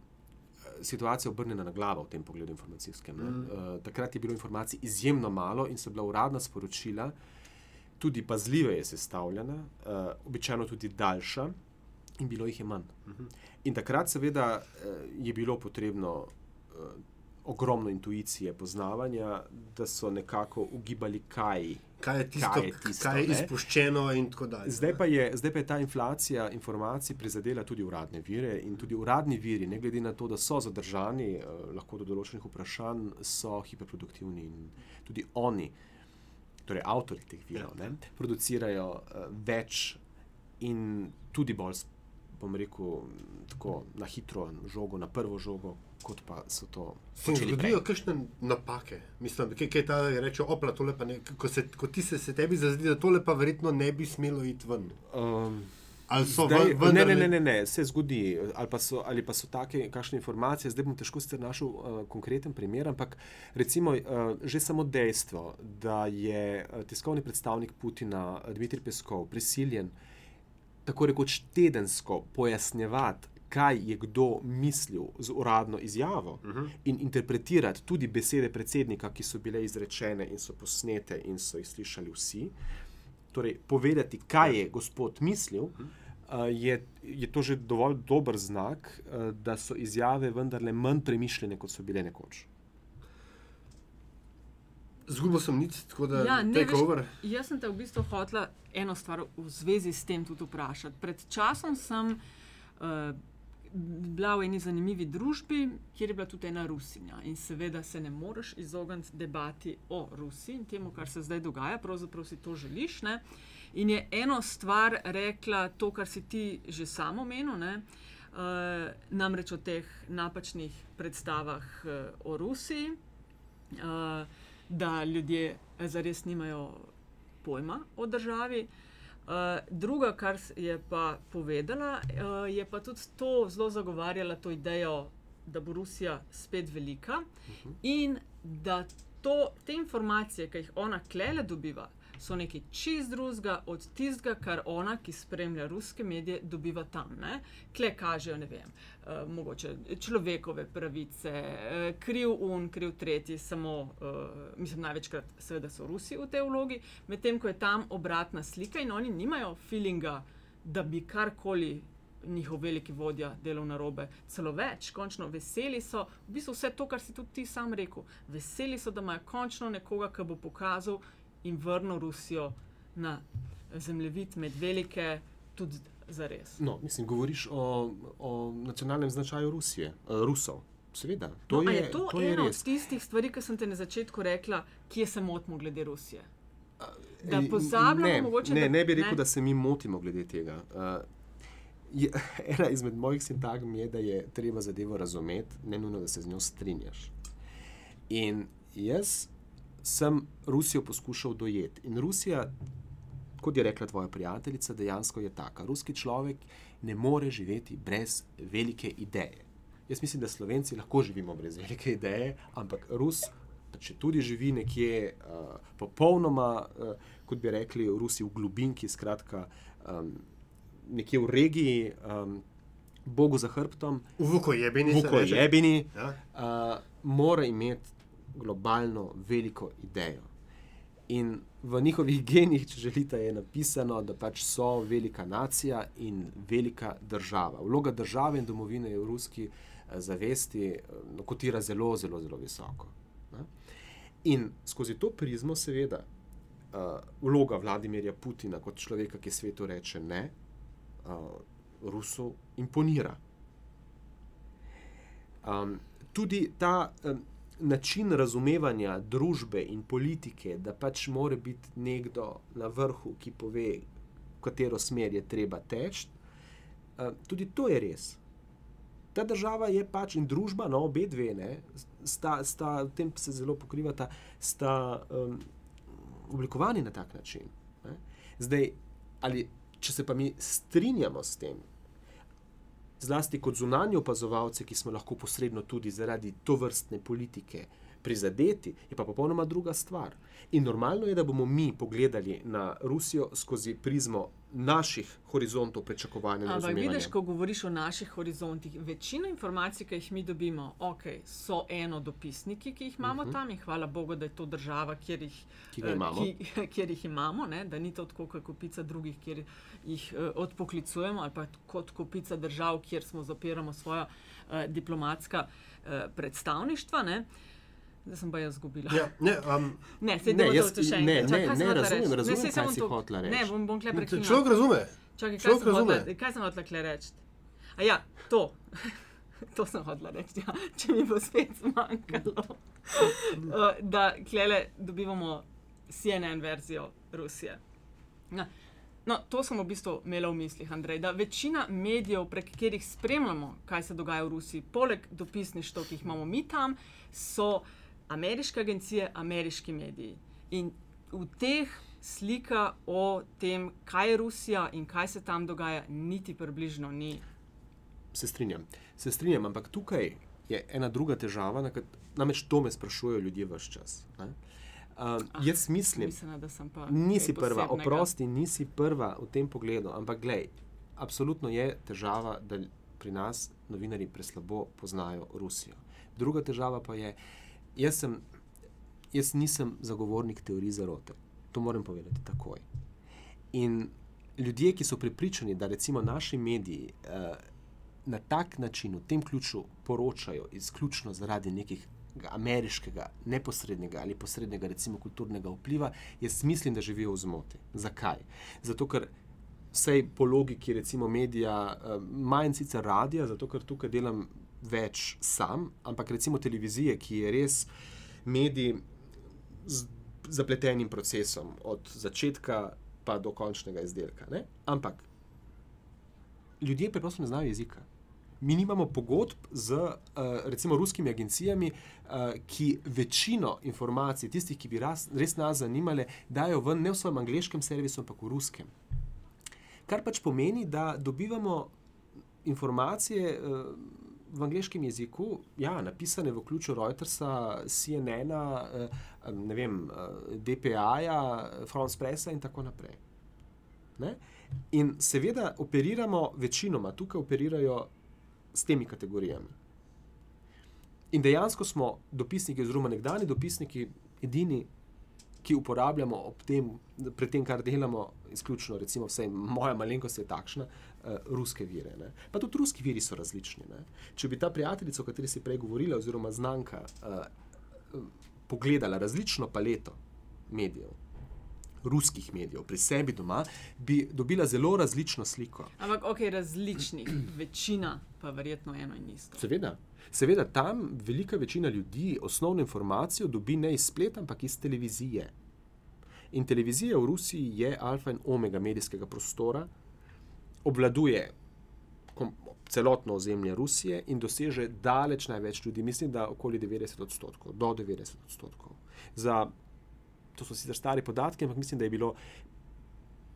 situacija obrnjena na glavo v tem pogledu informacijskem. Mm. Uh, takrat je bilo informacij izjemno malo in so bila uradna sporočila tudi pazljive je sestavljena, uh, običajno tudi daljša. In bilo jih je manj. In takrat, seveda, je bilo potrebno uh, ogromno intuicije, poznavanja, da so nekako ugibali, kaj, kaj je tisto, kaj je, tisto, kaj je izpuščeno. Zdaj pa, je, zdaj pa je ta inflacija informacij prizadela tudi uradne vire in tudi uradni viri, ne glede na to, da so zadržani, uh, lahko do določenih vprašanj, so hiperproduktivni in tudi oni, torej avtori teh virov, ja. ne, producirajo več in tudi bolj bom rekel, tako na hitro, žogo, na prvo žogo, kot pa so to. Se jim zgodijo kakšne napake, mislim, kaj, kaj ta reče, opla, tole pa ne, ko, se, ko ti se, se tebi zazdi, da tole pa verjetno ne bi smelo iti ven. Um, Ali so zdaj, ven, ne, ne, ne, ne, ne, se zgodi, ali pa so, ali pa so take kakšne informacije. Zdaj bom težko sicer našel uh, konkreten primer, ampak recimo uh, že samo dejstvo, da je uh, tiskovni predstavnik Putina, Dmitrij Peskov, prisiljen uh, tako rekoč tedensko pojasnjevati, kaj je kdo mislil z uradno izjavo uh -huh. in interpretirati tudi besede predsednika, ki so bile izrečene in so posnete in so jih slišali vsi. Torej, povedati, kaj je gospod mislil, uh -huh. uh, je, je to že dovolj dober znak, uh, da so izjave vendarle manj premišljene, kot so bile nekoč. Zgubil sem nič, tako da ja, take veš, over. Jaz sem te v bistvu hotela eno stvar v zvezi s tem tudi vprašati. Pred časom sem uh, bila v eni zanimivi družbi, kjer je bila tudi ena Rusinja. In seveda se ne moreš izogniti debati o Rusiji in temu, kar se zdaj dogaja, pravzaprav si to želiš. Ne? In je eno stvar rekla, to, kar si ti že samo omenil, uh, namreč o teh napačnih predstavah uh, o Rusiji. Uh, da ljudje zares nimajo pojma o državi. Uh, druga, kar je pa povedala, uh, je pa tudi to zelo zagovarjala to idejo, da bo Rusija spet velika uh -huh. in da to, te informacije, ki jih ona klele dobiva, so nekaj čist drugega od tistega, kar ona, ki spremlja ruske medije, dobiva tam. Ne? Kle kažejo, ne vem, uh, mogoče človekove pravice, uh, kriv un, kriv tretji, samo, uh, mislim, največkrat, seveda, so Rusi v tej vlogi, medtem ko je tam obratna slika in oni nimajo feelinga, da bi karkoli. Njihov veliki vodja delal na robe, celo več, končno veseli so, v bistvu vse to, kar si tudi ti sam rekel. Veseli so, da imajo končno nekoga, ki bo pokazal, in vrnil Rusijo na zemljevid med velike, tudi za res. No, mislim, govoriš o, o nacionalnem značaju Rusije, uh, Rusov. Seveda, to no, je, je to, to ena od tistih stvari, ki sem te na začetku rekla, kje se motimo glede Rusije. Da pozabljamo, ne, mogoče. Ne, da, ne bi rekel, ne? da se mi motimo glede tega. Uh, je, ena izmed mojih sintagm je, da je treba zadevo razumeti, ne nujno, da se z njo strinjaš. In jaz sem Rusijo poskušal dojeti. In Rusija, kot je rekla tvoja prijateljica, dejansko je taka. Ruski človek ne more živeti brez velike ideje. Jaz mislim, da Slovenci lahko živimo brez velike ideje, ampak Rus, če tudi živi nekje uh, popolnoma, uh, kot bi rekli, v Rusiji v globinki, skratka, um, nekje v regiji. Um, Bogu za hrbtom, v Vukojebini, Vukojebini ja. uh, mora imeti globalno veliko idejo. In v njihovih genih, če želite, je napisano, da pač so velika nacija in velika država. Vloga države in domovine je v ruski eh, zavesti eh, kotira zelo, zelo, zelo visoko. Ne? In skozi to prizmo, seveda, uh, vloga Vladimirja Putina kot človeka, ki svetu reče ne, uh, Rusov imponira. Um, tudi ta. Um, način razumevanja družbe in politike, da pač mora biti nekdo na vrhu, ki pove, v katero smer je treba teči, eh, tudi to je res. Ta država je pač in družba, no, obe dve, ne, sta, sta, v tem se zelo pokrivata, sta um, oblikovani na tak način. Ne. Zdaj, ali če se pa mi strinjamo s tem, zlasti kot zunanji opazovalci, ki smo lahko posredno tudi zaradi to vrstne politike prizadeti, je pa popolnoma druga stvar. In normalno je, da bomo mi pogledali na Rusijo skozi prizmo naših horizontov pričakovanja. in Ampak vidiš, ko govoriš o naših horizontih, večina informacij, ki jih mi dobimo, okay, so eno dopisniki, ki jih imamo uh -huh. tam in hvala Bogu, da je to država, kjer jih, Mhm. Ki eh, imamo. Ki, kjer jih imamo ne? da ni to tako kot kupica drugih, kjer jih uh, odpoklicujemo, ali pa kot kupica držav, kjer smo zapiramo svoja uh, diplomatska uh, predstavništva. Ne? Zdaj sem pa jaz zgubila. Ja, ne, um, Ne, se Ne, ne, jaz- to še ne, enkrat. Čakaj, ne, kaj sem ne, hotela razumem, reči? razumem, Ne, saj kaj sem si to- hotela Ne, reči. bom, bom kle prekinila. človek razume. Čakaj, kaj Človek sem, hotla, razume. kaj sem hotela kle reči? A ja, to. to sem hotela reči, ja. če mi bo spet zmanjkalo. Uh, da klele dobivamo CNN verzijo Rusije. No, no, to sem v bistvu imela v mislih, Andrej, da večina medijev, prek katerih spremljamo, kaj se dogaja v Rusiji, poleg dopisništva, ki jih imamo mi tam, so ameriške agencije, ameriški mediji. In v teh slika o tem, kaj je Rusija in kaj se tam dogaja, niti približno ni. Se strinjam. Se strinjam, ampak tukaj je ena druga težava, na namreč to me sprašujejo ljudje vse čas. ne. Um, jaz mislim, Mislim, da sem pa. nisi prva, oprosti, nisi prva v tem pogledu, ampak glej, absolutno je težava, da pri nas novinari preslabo poznajo Rusijo. Druga težava pa je, jaz, sem, jaz nisem zagovornik teorij zarote. To moram povedati takoj. In ljudje, ki so prepričani, da recimo naši mediji uh, na tak način, v tem ključu, poročajo izključno zaradi nekih ameriškega, neposrednega ali posrednega, recimo kulturnega vpliva, jaz mislim, da živijo v zmoti. Zakaj? Zato, ker vsej po logiki, recimo medija, eh, manj sicer radija, zato ker tukaj delam več sam, ampak recimo televizije, ki je res medij z zapletenim procesom, od začetka pa do končnega izdelka. Ne? Ampak ljudje preprosto ne znajo jezika. Mi nimamo pogodb z uh, recimo ruskimi agencijami, uh, ki večino informacij, tistih, ki bi ras, res nas zanimale, dajo ven ne v svojem angliškem servisu, ampak v ruskem. Kar pač pomeni, da dobivamo informacije uh, v angliškem jeziku, ja, napisane v ključu Reutersa, CNN-a, uh, ne vem, uh, DPA-ja, France Pressa in tako naprej. Ne? In seveda operiramo, večinoma tukaj operirajo s temi kategorijami. In dejansko smo dopisniki, oziroma nekdani dopisniki, edini, ki uporabljamo ob tem, pred tem, kar delamo, izključno, recimo, vsaj moja malenkost je takšna, uh, ruske vire. Ne. Pa tudi ruski viri so različni. Ne. Če bi ta prijateljica, o kateri si prej govorila, oziroma znanka, uh, pogledala različno paleto medijev, ruskih medijev pri sebi doma, bi dobila zelo različno sliko. Ampak, ok, različnih, večina pa verjetno eno in isto. Seveda. Seveda, tam velika večina ljudi osnovno informacijo dobi ne iz spleta, ampak iz televizije. In televizija v Rusiji je alfa in omega medijskega prostora, obvladuje celotno ozemlje Rusije in doseže daleč največ ljudi, mislim, da okoli 90 odstotkov, do 90 odstotkov. Za, to so sicer stari podatki, ampak mislim, da je bilo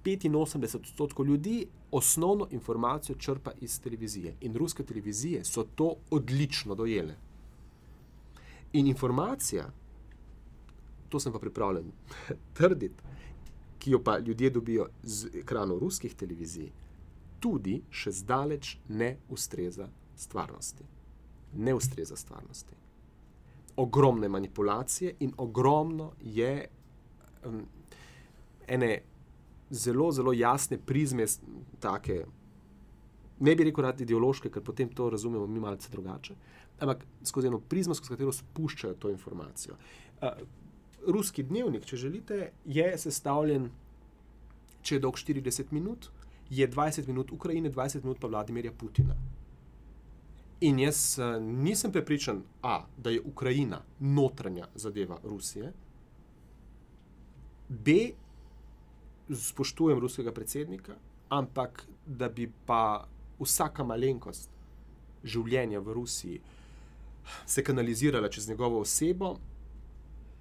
85 odstotkov ljudi osnovno informacijo črpa iz televizije. In ruske televizije so to odlično dojele. In informacija, to sem pa pripravljen trditi, ki jo pa ljudje dobijo z ekranov ruskih televizij, tudi še zdaleč ne ustreza stvarnosti. Ne ustreza stvarnosti. Ogromne manipulacije in ogromno je um, ene zelo, zelo jasne prizme, take, ne bi rekel, rad ideološke, ker potem to razumemo mi malce drugače, ampak skozi eno prizmo, skozi katero spuščajo to informacijo. Uh, ruski dnevnik, če želite, je sestavljen, če je dolg 40 minut, je 20 minut Ukrajine, 20 minut pa Vladimirja Putina. In jaz uh, nisem prepričan, A, da je Ukrajina notranja zadeva Rusije, B, spoštujem ruskega predsednika, ampak da bi pa vsaka malenkost življenja v Rusiji se kanalizirala čez njegovo osebo,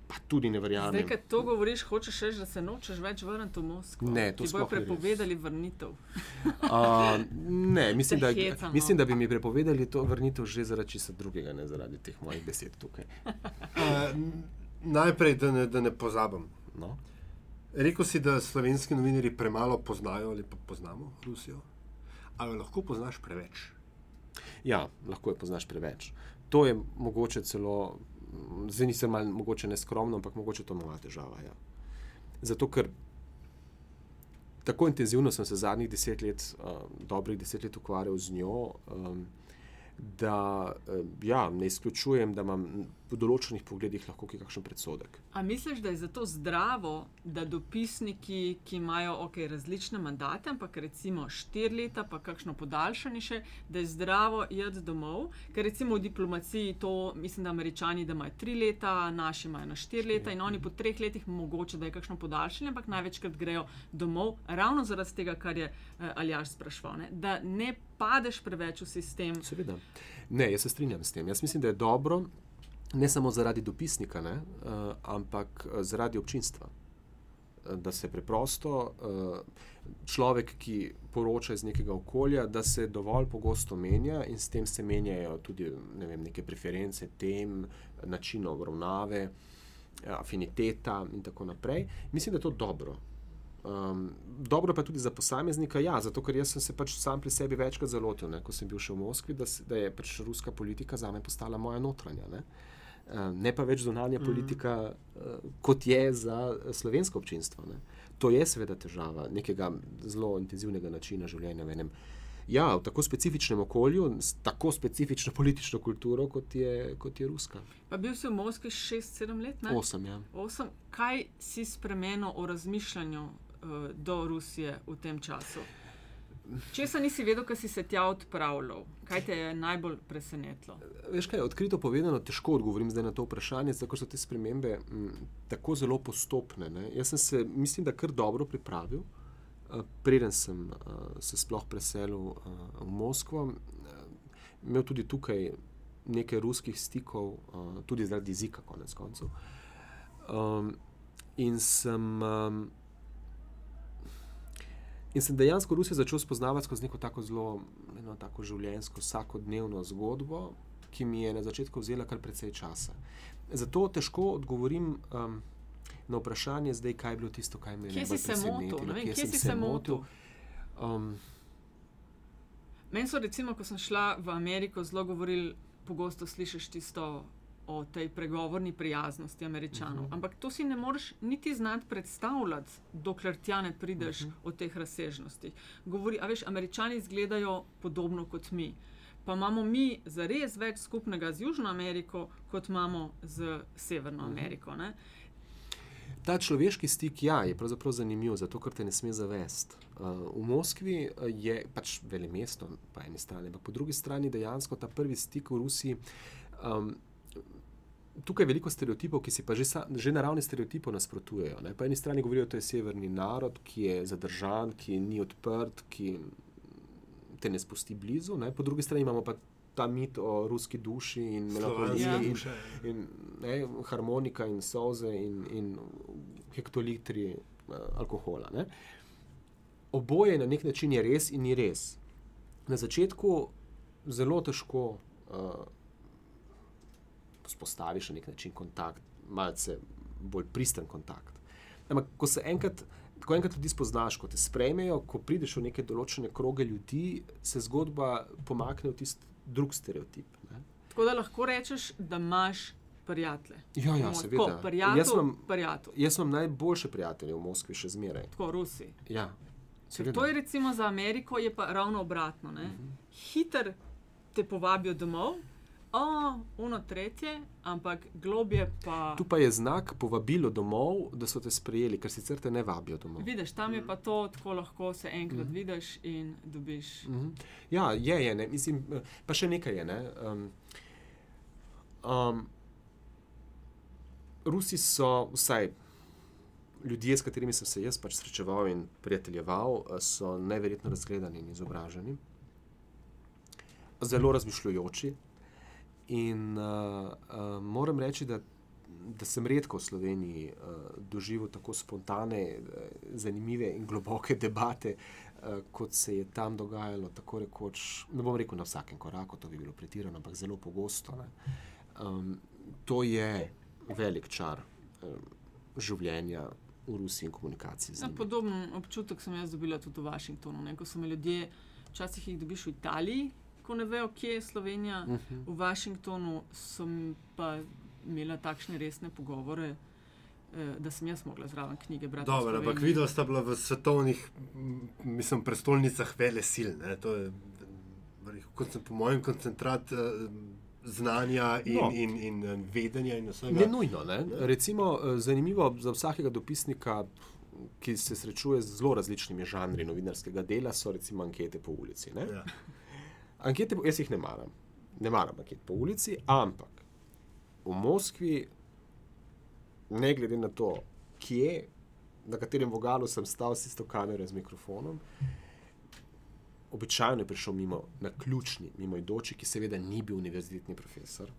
pa tudi ne verjamem. Zdaj, ko to govoriš, hočeš reči, da se nočeš več vrniti v Moskvo. Ne, to Ti bojo ni res. prepovedali vrnitev. Uh, ne, mislim da, hecamo. mislim, da bi mi prepovedali to vrnitev že zaradi česa drugega, ne zaradi teh mojih besed tukaj. Uh, najprej, da ne, da ne pozabim. No. Rekl si, da slovenski novinari premalo poznajo ali pa poznamo Rusijo. Ali lahko poznaš preveč? Ja, lahko jo poznaš preveč. To je mogoče celo, zdaj nisem malo mogoče neskromno, ampak mogoče to mala težava. Ja. Zato, ker tako intenzivno sem se zadnjih deset let, uh, dobrih deset let ukvarjal z njo, um, da uh, ja, ne izključujem, da imam v določenih pogledih lahko kaj kakšen predsodek. A misliš, da je zato zdravo, da dopisniki, ki imajo okay, različne mandate, ampak recimo štiri leta, pa kakšno podaljšanje še, da je zdravo iti domov? Ker recimo v diplomaciji to, mislim, da američani da imajo tri leta, naši imajo na štiri leta in oni po treh letih mogoče da je kakšno podaljšanje, ampak največkrat grejo domov, ravno zaradi tega, kar je uh, Aljaš sprašval, ne? da ne padeš preveč v sistem. Seveda. Ne, jaz se strinjam s tem. Jaz mislim, da je dobro, ne samo zaradi dopisnika, ne, uh, ampak eh, zaradi občinstva. Eh, Da se preprosto uh, človek, ki poroča iz nekega okolja, da se dovolj pogosto menja in s tem se menjajo tudi ne vem, neke preference, tem, način obravnave, afiniteta in tako naprej. Mislim, da je to dobro. Um, dobro pa tudi za posameznika, ja, zato ker jaz sem se pač sam pri sebi večkrat zalotil, ne, ko sem bil še v Moskvi, da, se, da je pač ruska politika za me postala moja notranja. Ne, ne pa več zunanja mm. politika, uh, kot je za eh, slovensko občinstvo. Ne. To je seveda težava nekega zelo intenzivnega načina življenja v enem. Ja, v tako specifičnem okolju, s tako specifično politično kulturo, kot je, kot je ruska. Pa bil si v Moskvi 6-7 let, ne? Osem, ja. Osem. Kaj si spremenil o razmišljanju uh, do Rusije v tem času? Česa nisi vedel, ko si se tja odpravljal? Kaj te je najbolj presenetilo? Veš kaj, odkrito povedano, težko odgovorim zdaj na to vprašanje, zato so te spremembe m, tako zelo postopne. Ne. Jaz sem se, mislim, da kar dobro pripravil, uh, preden sem uh, se sploh preselil uh, v Moskvo. Uh, imel tudi tukaj nekaj ruskih stikov, uh, tudi zaradi jezika, konec koncev. Um, in sem. Um, In sem dejansko Rusijo začel spoznavati skozi neko tako zelo eno tako življenjsko, vsakodnevno zgodbo, ki mi je na začetku vzela kar precej časa. Zato težko odgovorim um, na vprašanje, zdaj, kaj je bilo tisto, kar me je najbolj presenetilo, kje kje sem se motil? Um, Meni so, recimo, ko sem šla v Ameriko, zelo govorili, pogosto slišiš tisto o tej pregovorni prijaznosti američanov. Uh Mhm. -huh. Ampak to si ne moreš niti znati predstavljati, dokler tja ne prideš uh Mhm. -huh. o teh razsežnostih. Govori, a veš, američani izgledajo podobno kot mi. Pa imamo mi zares več skupnega z Južno Ameriko, kot imamo z Severno Mhm. Ameriko. Ne? Ta človeški stik ja, je pravzaprav zanimiv, zato ker te ne sme zavesti. Uh, v Moskvi uh, je pač velemesto, po eni strani, ampak po drugi strani dejansko ta prvi stik v Rusiji. Um, Tukaj je veliko stereotipov, ki si pa že, sa, že na ravni stereotipov nasprotujejo. Ne? Po eni strani govorijo, da je severni narod, ki je zadržan, ki ni odprt, ki te ne spusti blizu. Ne? Po drugi strani imamo pa ta mit o ruski duši in melanholiji Ja. in, in ne, harmonika in soze in, in hektolitri uh, alkohola. Ne. Oboje na nek način je res in ni res. Na začetku zelo težko uh, spostaviš na nek način kontakt, malce bolj pristen kontakt. Ampak, ko se enkrat, ko enkrat ljudi spoznaš, ko te sprejmejo, ko prideš v neke določene kroge ljudi, se zgodba pomakne v tisti drug stereotip. Ne. Tako da lahko rečeš, da imaš prijatelje. Ja, ja, seveda. Tako, prijatelj, Jaz imam- prijatelj. Jaz imam najboljše prijatelje v Moskvi, še zmeraj. Tako, Rusi. Ja, seveda. to je recimo za Ameriko, je pa ravno obratno. Uh Mhm. -huh. Hiter te povabijo domov, o, uno tretje, ampak globje pa. Tu pa je znak povabilo domov, da so te sprejeli, ker sicer te ne vabijo domov. Vidiš, tam Mhm. je pa to tako lahko se enkrat mm. vidiš in dobiš. Mhm. Ja, je, je ne. Mislim, pa še nekaj je. Ne. Um, um, Rusi so, vsaj ljudje, s katerimi sem se jaz pač srečeval in prijateljeval, eh, so neverjetno razgledani in izobraženi, zelo razmišljujoči. In uh, uh, moram reči, da da sem redko v Sloveniji uh, doživel tako spontane, uh, zanimive in globoke debate, uh, kot se je tam dogajalo, tako rekoč, ne bom rekel na vsakem koraku, to bi bilo pretirano, ampak zelo pogosto. Um, to je velik čar um, življenja v Rusiji in komunikaciji Ja, podoben občutek sem jaz dobila tudi v Washingtonu. Ne? Ko so me ljudje, včasih jih dobiš v Italiji, ko ne vejo, kje je Slovenija. Uh -huh. V Washingtonu sem pa imela takšne resne pogovore, eh, da sem jaz mogla zraven knjige brati. Dobro, ampak videla sta bila v svetovnih, mislim, prestolnicah vele sil. Ne? To je, kot sem po mojem, koncentrat eh, znanja in, No. no. in, in eh, vedenja in vsega. Ne nujno. Ne? Recimo, zanimivo za vsakega dopisnika, ki se srečuje z zelo različnimi žanri novinarskega dela, so recimo ankete po ulici. Ne? Ja. Ankete, jaz jih ne maram, ne maram anket po ulici, ampak v Moskvi, ne glede na to, kje, na katerem vogalu sem stal s isto kamero z mikrofonom, običajno je prišel mimo na ključni, mimo idoči, ki seveda ni bil univerzitetni profesor,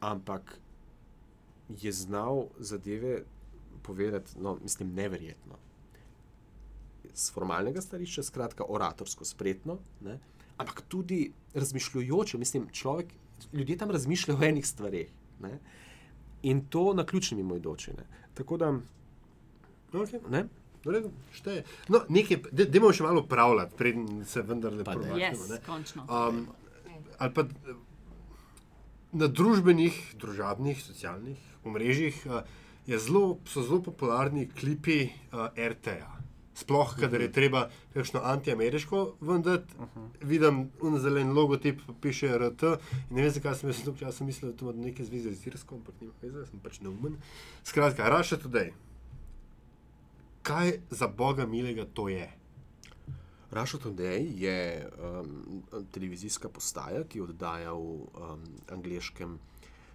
ampak je znal zadeve povedati, no, mislim, neverjetno. Z formalnega stališča, skratka, oratorsko, spretno, ne? Ampak tudi razmišljujoče. Mislim, človek, ljudje tam razmišljajo o enih stvareh. Ne? In to na ključni mimoidoči. Ne? Tako da, Okay. ne? V redu, šteje. No, nekaj, de- dajmo še malo pravljati, preden se vendarle Pa daj. premaknemo. Yes, ne. končno. Um, ali pa eh, na družbenih, družabnih, socialnih omrežjih uh, je zelo, so zelo popularni klipi uh, RT-ja. Sploh, kadar je treba kakšno antiameriško vendati, uh -huh. vidim unzelen logotip, pa piše RT. In ne vem, zakaj sem jaz dolgo časa mislil, da to ima nekaj zveze z Irsko, ampak nima veze, sem pač neumen. Skratka, Russia Today. Kaj za boga milega to je? Russia Today je um, televizijska postaja, ki oddaja v um, angliškem,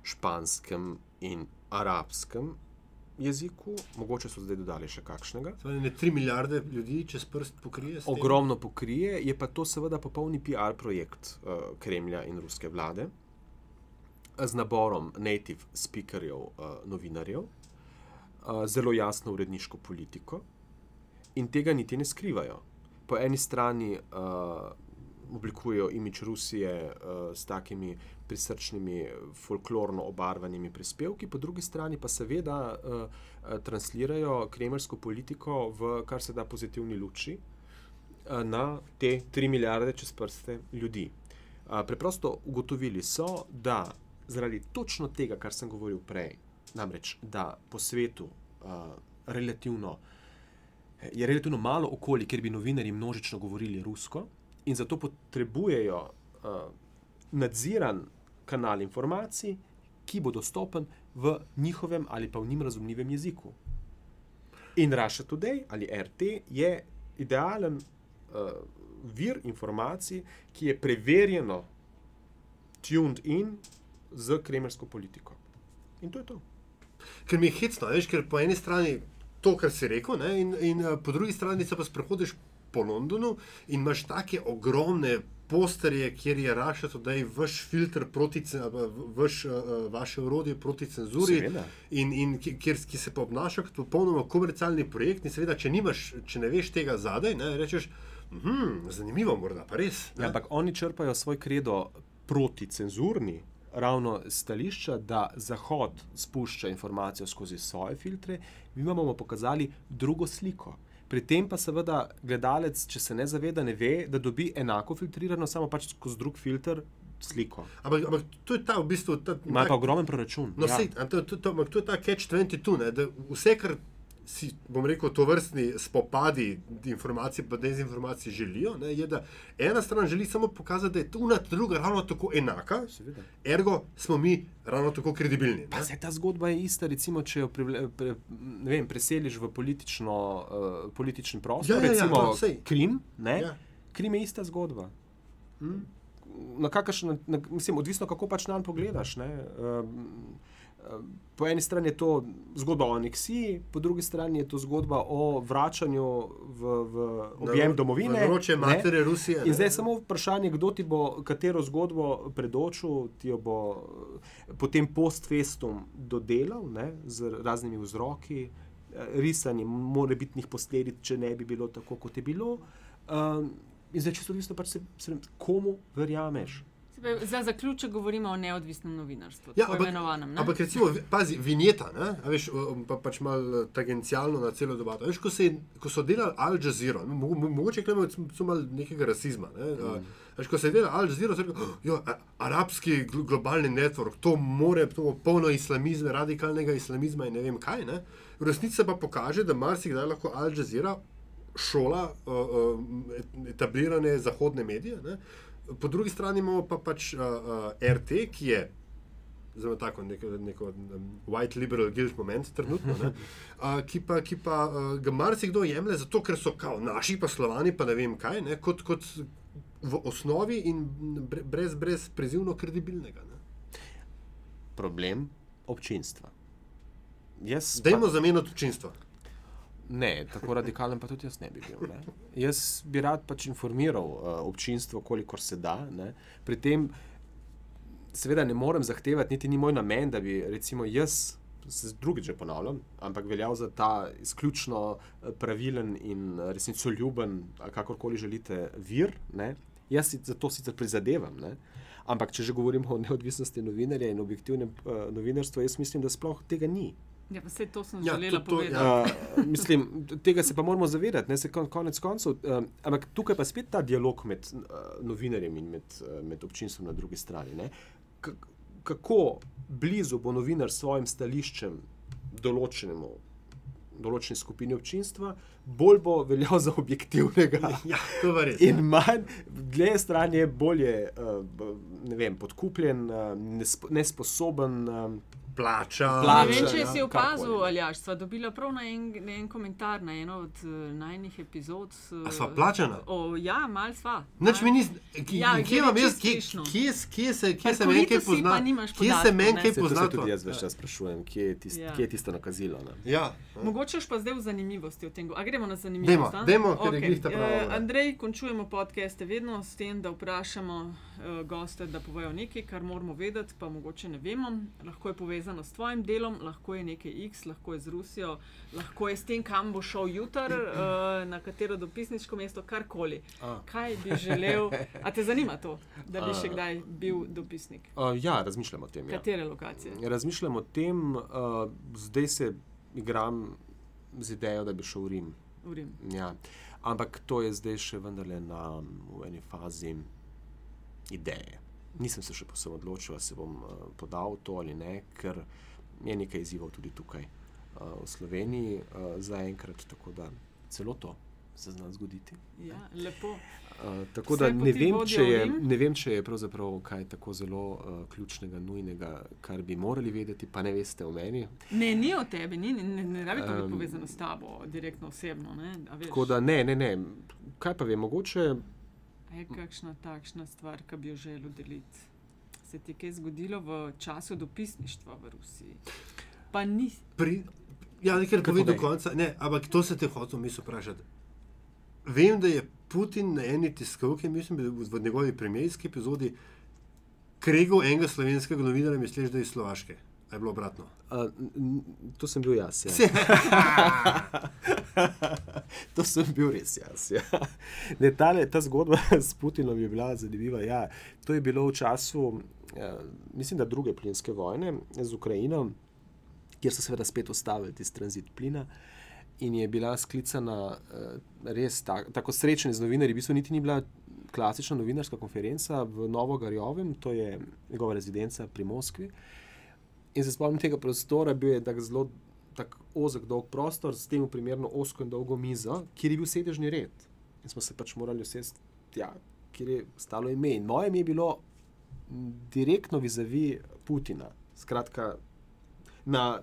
španskem in arabskem jeziku. Mogoče so zdaj dodali še kakšnega. Ne 3 milijarde ljudi čez prst pokrije. Ogromno pokrije, je pa to seveda popolni PR projekt uh, Kremlja in ruske vlade z naborom native speakerjev, uh, novinarjev, uh, zelo jasno uredniško politiko in tega niti ne skrivajo. Po eni strani uh, oblikujejo imič Rusije uh, s takimi prisrčnimi, folklorno obarvanimi prispevki, po drugi strani pa seveda uh, translirajo kremeljsko politiko v kar se da pozitivni luči uh, na te 3 milijarde čez prste ljudi. Uh, preprosto ugotovili so, da zaradi točno tega, kar sem govoril prej, namreč da po svetu uh, relativno je relativno malo okolij, kjer bi novinarji množično govorili rusko, in zato potrebujejo uh, nadziran kanal informacij, ki bo dostopen v njihovem ali pa v njim razumljivem jeziku. In Russia Today ali RT je idealen uh, vir informacij, ki je preverjeno tuned in z kremersko politiko. In to je to. Ker mi je hecno, veš, ker po eni strani to, kar si rekel, ne, in, in eh, po drugi strani se pa sprehodiš po Londonu in imaš take ogromne posterje, kjer je Raša tudi vaš filter proti, vaš, uh, vaše urodje proti cenzuri. Seveda. In, in ki- kjer, ki se pa obnaša kot popolnoma komercialni projekt, in seveda, če, nimaš, če ne veš tega zadaj, ne, rečeš, hm, zanimivo, morda pa res. ne." Ja, ampak oni črpajo svoj kredo proti cenzurni, ravno stališča, da Zahod spušča informacijo skozi svoje filtre, mi vam bomo pokazali drugo sliko. Pri tem pa seveda gledalec, če se ne zaveda, ne ve, da dobi enako filtrirano, samo pač skozi drug filter sliko. Ampak, ampak to je ta v bistvu. Ta, Ima pa ogromen proračun. No, ja. sej, to, to, to, to je ta catch-22, ne, da vse, kar si, bom rekel, to vrstni spopadi informacij in dezinformacij želijo, ne, je, da ena stran želi samo pokazati, da je ta druga ravno tako enaka, Seveda. ergo smo mi ravno tako kredibilni. Pa ne. se ta zgodba je ista, recimo, če jo privle, pre, ne vem, preseliš v politično, uh, politični prostor, Ja, ja, ja, recimo no, sej. Krim. Ne? Ja. Krim je ista zgodba. Hm? Na kakršen, na, mislim, odvisno kako pač na njo pogledaš. ne. Um, Po eni strani je to zgodba o aneksiji, po drugi strani je to zgodba o vračanju v, v objem domovine. Vroče ne. matere Rusije. In ne. zdaj je samo vprašanje, kdo ti bo katero zgodbo predočil, ti jo bo eh, potem post festum dodelal ne, z raznimi vzroki, eh, risanjem morebitnih posledic, če ne bi bilo tako, kot je bilo. Um, in zdaj, čisto odvisno, pač se, se, komu verjameš. Pravi, Za zaključek govorimo o neodvisnem novinarstvu, Ja, ampak- ne? Ampak recimo, pazi, vinjeta, ne, a veš, pa, pač malo tangencialno na celo debato. Veš, ko, se, ko so delali Al Jazeera, mogo- mo- mogoče imamo malo nekega rasizma. Ne, mm. veš, ko se je delal Al Jazeera, so rekli, jo, a, arabski glo- globalni network, to more, to bo polno islamizma, radikalnega islamizma in ne vem kaj. Ne. V resnici pa pokaže, da marsikdaj lahko Al Jazeera šola uh, uh, etablirane zahodne medije. Ne. Po drugi strani imamo pa pač uh, uh, RT, ki je zelo tako neko, neko um, white liberal guild moment trenutno, ne, a, ki pa, ki pa uh, ga marsikdo jemlje zato, ker so kao naši pa slovani, pa ne vem kaj, ne, kot, kot v osnovi in bre- brez, brez prizivno kredibilnega. Ne. Problem občinstva. Jaz Dajmo zamenjati občinstvo. Ne, tako radikalen pa tudi jaz ne bi bil. Ne. Jaz bi rad pač informiral uh, občinstvo, kolikor se da. Ne. Pri tem, seveda, ne morem zahtevati, niti ni moj namen, da bi recimo jaz. Se drugič ponavljam, ampak veljal za ta izključno eh, pravilen in eh, resnicoljuben, kakorkoli želite, vir. Ne. Jaz si za to sicer prizadevam, ne. ampak če že govorimo o neodvisnosti novinarja in objektivnem uh, novinarstvu, jaz mislim, da sploh tega ni. Ja, pa vse to sem Ja, želela to- to- povedati. ja. Uh, mislim, tega se pa moramo zavedati, ne se kon, konec koncev. Uh, ampak tukaj pa spet ta dialog med uh, novinarjem in med, uh, med občinstvom na drugi strani. ne. K kako blizu bo novinar s svojim stališčem določenemu. Določeni skupini občinstva, bolj bo veljal za objektivnega. Ja, to je res. In manj, dlje stran je bolje vem, podkupljen, nespo, nesposoben. Uh, plača. Ne Plača, vem, če ja, si opazil, ne. Aljaš, sva dobila prav na en, na en komentar na eno od uh, najnih epizod. Uh, A sva plačana? O, ja, mal sva. Nič mi ni, ki, Ja, kje vam jaz, kje, kje, kje se, kje se meni kaj pozna? Kje se meni kaj pozna? se tudi jaz več čas sprašujem, kje je, tist, Ja. kje je tisto nakazilo. Ne? Ja, Mogoče pa zdaj v zanimivosti o tem. A gremo na zanimivost? a? dajmo, ker je Okej. glih ta prava Eh, ura. Andrej, končujemo podcaste vedno s tem, da vprašamo goste, da povejo nekaj, kar moramo vedeti, pa mogoče ne vemo. Lahko je povezano s tvojim delom, lahko je nekaj X, lahko je z Rusijo, lahko je s tem, kam bo šel jutr, uh, na katero dopisniško mesto, karkoli. A. Kaj bi želel? A te zanima to, da bi A. še kdaj bil dopisnik? Uh, ja, razmišljam o tem. Ja. Katere lokacije? Razmišljam o tem, uh, zdaj se igram z idejo, da bi šel v Rim. V Rim. Ja. Ampak to je zdaj še vendarle na, eni fazi ideje. Nisem se še posebej odločil, ali se bom uh, podal to ali ne, ker je nekaj izzivov tudi tukaj uh, v Sloveniji uh, zaenkrat, tako da celo to se zna zgoditi. Ja, lepo. Uh, tako Vse da ne vem, je, ne vem, če je pravzaprav kaj tako zelo uh, ključnega, nujnega, kar bi morali vedeti, pa ne veste o meni. Ne, ni o tebi, ni, ne, ne rabi to biti Em, povezano s tabo, direktno osebno. Ne, a veš. Tako da ne, ne, ne. Kaj pa vem, mogoče. A je kakšna takšna stvar, ki bi jo želel deliti? Se ti je kaj zgodilo v času dopisništva v Rusiji? Pa ni. Pri, ja, nekaj povem do konca. Ne, ampak to se te hotel misli vprašati. Vem, da je Putin na eni tiskovki, mislim, da je v njegovi premijski epizodi, kregal enega slovenskega novinarja, misliš, da je iz Slovaške. A je bilo obratno? Uh, to sem bil jaz. Ja. To sem bil res jaz. Ja. Ne, tale, ta zgodba s Putinom je bila zanimiva. Ja, to je bilo v času, eh, mislim, da druge plinske vojne z Ukrajino, kjer so seveda spet ustavili tisti tranzit plina. In je bila sklicana eh, res ta, tako srečen z novinarji, v bistvu niti ni bila klasična novinarska konferenca v Novogarjovem, to je njegova rezidenca pri Moskvi. In se spomnim tega prostora, bil je tak zelo tak ozek, dolg prostor, s tem primerno osko in dolgo mizo, kjer je bil sedežni red. In smo se pač morali usesti tja, kjer je stalo ime. In moje ime je bilo direktno vizavi Putina. Skratka, na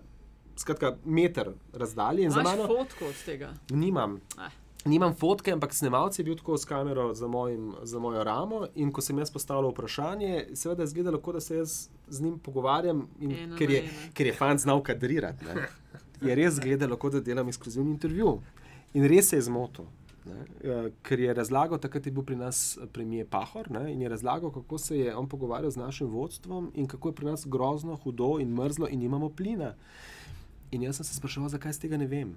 skratka, meter razdalje Imaš mano fotko od tega? nimam. Ah. Nimam fotke, ampak snemalec je bil tako s kamero za, mojim, za mojo ramo. In ko sem jaz postavil vprašanje, seveda je izgledalo, kot da se jaz z njim pogovarjam, in, Eno ker, je, ker je fant znal kadrirati. Ne. Je res izgledalo, kot da delam ekskluzivni intervju. In res se je zmotil. Ne, eh, ker je razlagal, takrat je bil pri nas premijer Pahor ne, in je razlagal, kako se je on pogovarjal z našim vodstvom in kako je pri nas grozno, hudo in mrzlo in nimamo plina. In jaz sem se spraševal, zakaj z tega ne vem.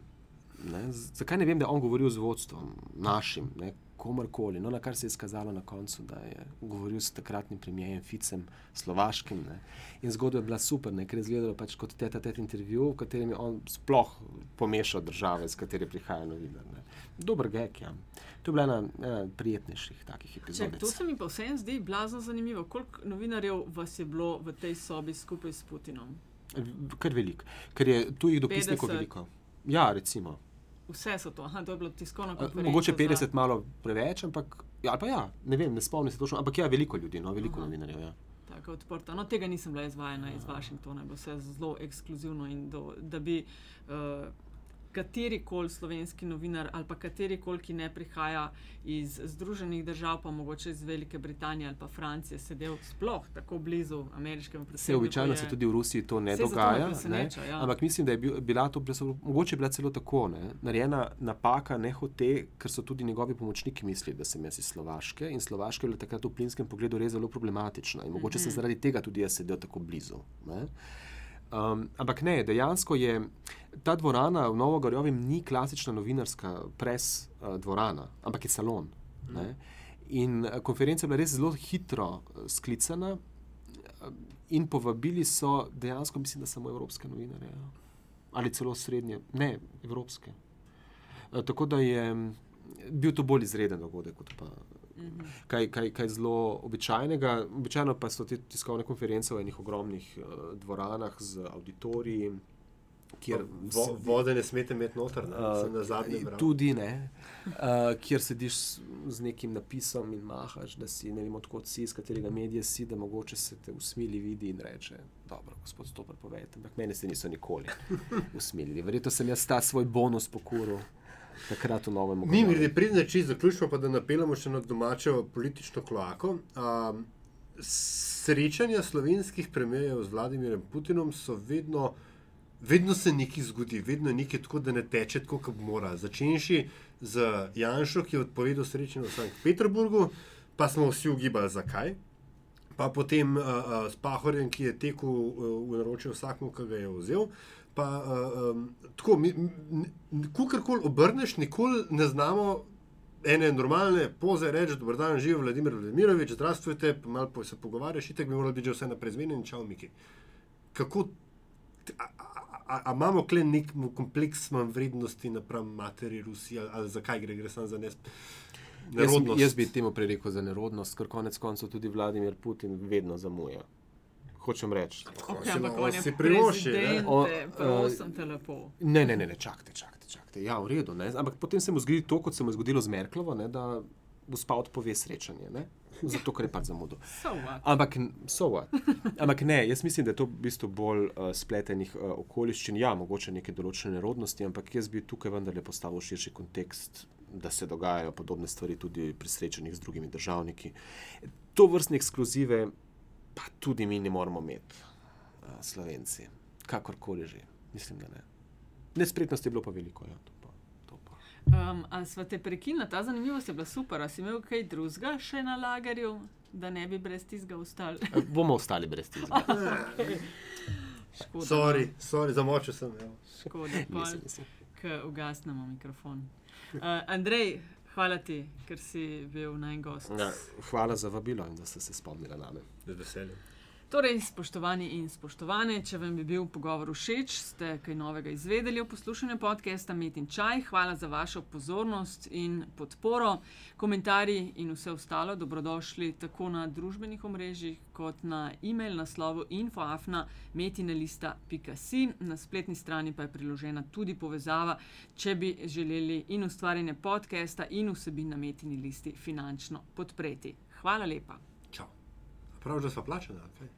Ne? Zakaj ne vem, da je on govoril z vodstvom, našim, ne? Komorkoli. No, na kar se je izkazalo na koncu, da je govoril s takratnim premijejem Ficem, slovaškim. Ne? In zgodba je bila super, ne? ker je izgledalo pač kot teta tet intervju, v katerem je on sploh pomešal države, iz katere prihaja novinar. Ne? Dober gek, ja. To je bila ena, ena prijetnejših takih epizod. to se mi pa vseeno zdi blazno zanimivo. Koliko novinarjev vas je bilo v tej sobi skupaj s Putinom? Kar velik, ker je tujih dopisnikov 50. veliko. Ja, recimo. Vse so to, Aha, to je bilo tiskovna Eh, konferenca. Mogoče za- 50 malo preveč, ampak ja, ja, ne vem, ne spomnim se točno, ampak ja, veliko ljudi, no, veliko Aha. novinarjev. Ja. Tako odprta. No, tega nisem bila izvajena iz Washingtona, je bilo vse zelo ekskluzivno. in Do, da bi uh, kateri koli slovenski novinar ali pa kateri koli, ki ne prihaja iz Združenih držav, pa mogoče iz Velike Britanije ali pa Francije, sedel sploh tako blizu ameriškemu Se predsedniku. običajno je- se tudi v Rusiji to ne dogaja, ne? ja. ampak mislim, da je bil, bila to mogoče bila celo tako, ne? narejena napaka, ne hote, ker so tudi njegovi pomočniki mislili, da sem jaz iz Slovaške in Slovaška je bila takrat v plinskem pogledu res zelo problematična in mogoče sem zaradi tega tudi jaz sedel tako blizu. Ne? Um, ampak ne, dejansko je ta dvorana v Novogorjovem ni klasična novinarska pres uh, dvorana, ampak je salon. Ne? In eh, konferenca je bila res zelo hitro eh, sklicana, in povabili so dejansko, mislim, da samo evropske novinarje. Ja. Ali celo srednje, ne, evropske. Tako da je mm, bil to bolj izreden dogodek, kot pa Mhm. kaj, kaj, kaj zelo običajnega. Običajno pa so te tiskovne konference v enih ogromnih uh, dvoranah z auditoriji, kjer Vo, vode ne smete imeti noter, ne? Uh, sem na zadnjem bral. Tudi ne, uh, kjer sediš s, z nekim napisom in mahaš, da si ne vem, odkot si, iz katerega medija si, da mogoče se te usmili vidi in reče: Dobro, gospod Stopar, povejte. Ampak mene se niso nikoli usmilili. Verjetno sem jaz ta svoj bonus pokuril takrat v novem Mi, okolju. grede, pridne či zaključimo, pa da napeljemo še na domačo politično kloako. Um, srečanja slovenskih premijev z Vladimirjem Putinom so vedno, vedno se nekaj zgodi, vedno je nekaj tako, da ne teče tako, kot mora. Začenši z Janšo, ki je odpovedal srečanje v Sankt Peterburgu, pa smo vsi ugibali, zakaj. Pa potem uh, uh, s Pahorjem, ki je tekel uh, v naročje vsakmu, ki ga je vzel. Pa uh, um, tako, kakorkoli obrneš, nikoli ne znamo ene normalne poze reči, da dan živi Vladimir Vladimirovič, zdravstvujte, pa malo po, se pogovarjaš, itek bi moralo biti že vse naprej zmenjeno, čau, Miki. Kako, a, a, a, a imamo kle nek kompleks manj vrednosti napram materi Rusiji, ali, ali zakaj gre, gre samo za nes. Jaz, jaz bi temu prerekel za nerodnost, ker konec koncev tudi Vladimir Putin vedno zamuja. Hočem reči. Okay, si ampak on je si O, prosim te lepo. Ne, ne, ne, ne čakajte, čakajte, čakajte. Ja, v redu. Ne? Ampak potem se mu zgodi to, kot se mu je zgodilo z Merklovo, ne? da gospa odpove srečanje. Ne? Zato, ker je pač zamudil. So what? Ampak, so what? Ampak ne, jaz mislim, da je to v bistvu bolj uh, spletenih uh, okoliščin. Ja, mogoče neke določene nerodnosti, ampak jaz bi tukaj vendarle postavil širši kontekst, da se dogajajo podobne stvari tudi pri srečanjih z drugimi državniki. To vrstne ekskluzive pa tudi mi ne moramo imeti, uh, slovenci, kakorkoli že. Mislim, da ne. Nespretnosti je bilo pa veliko. Ja, to pa, to pa. Um, a sva te prekinila, ta zanimivost je bila super. A si imel kaj drugega še na lagerju, da ne bi brez tizga ostali? Eh, Bomo ostali brez tega. Škoda. Sorry, sorry, zamočil sem. evo. Škoda, Mislim, mislim. ko ugasnemo mikrofon. Uh, Andrej, hvala ti, ker si bil naj gost. Ja, hvala za vabilo in da ste se spomnili na me. Z veseljem. Torej, spoštovani in spoštovane, če vam je bil pogovor všeč, ste kaj novega izvedeli o poslušanju podcasta Met in Čaj. Hvala za vašo pozornost in podporo. Komentarji in vse ostalo dobrodošli tako na družbenih omrežjih kot na e-mail naslovu infoafna.metinalista.si. Na spletni strani pa je priložena tudi povezava, če bi želeli in ustvarjanje podcasta in vsebin na Metini listi finančno podpreti. Hvala lepa. Čau. Prav, že smo plačeni, ali kaj?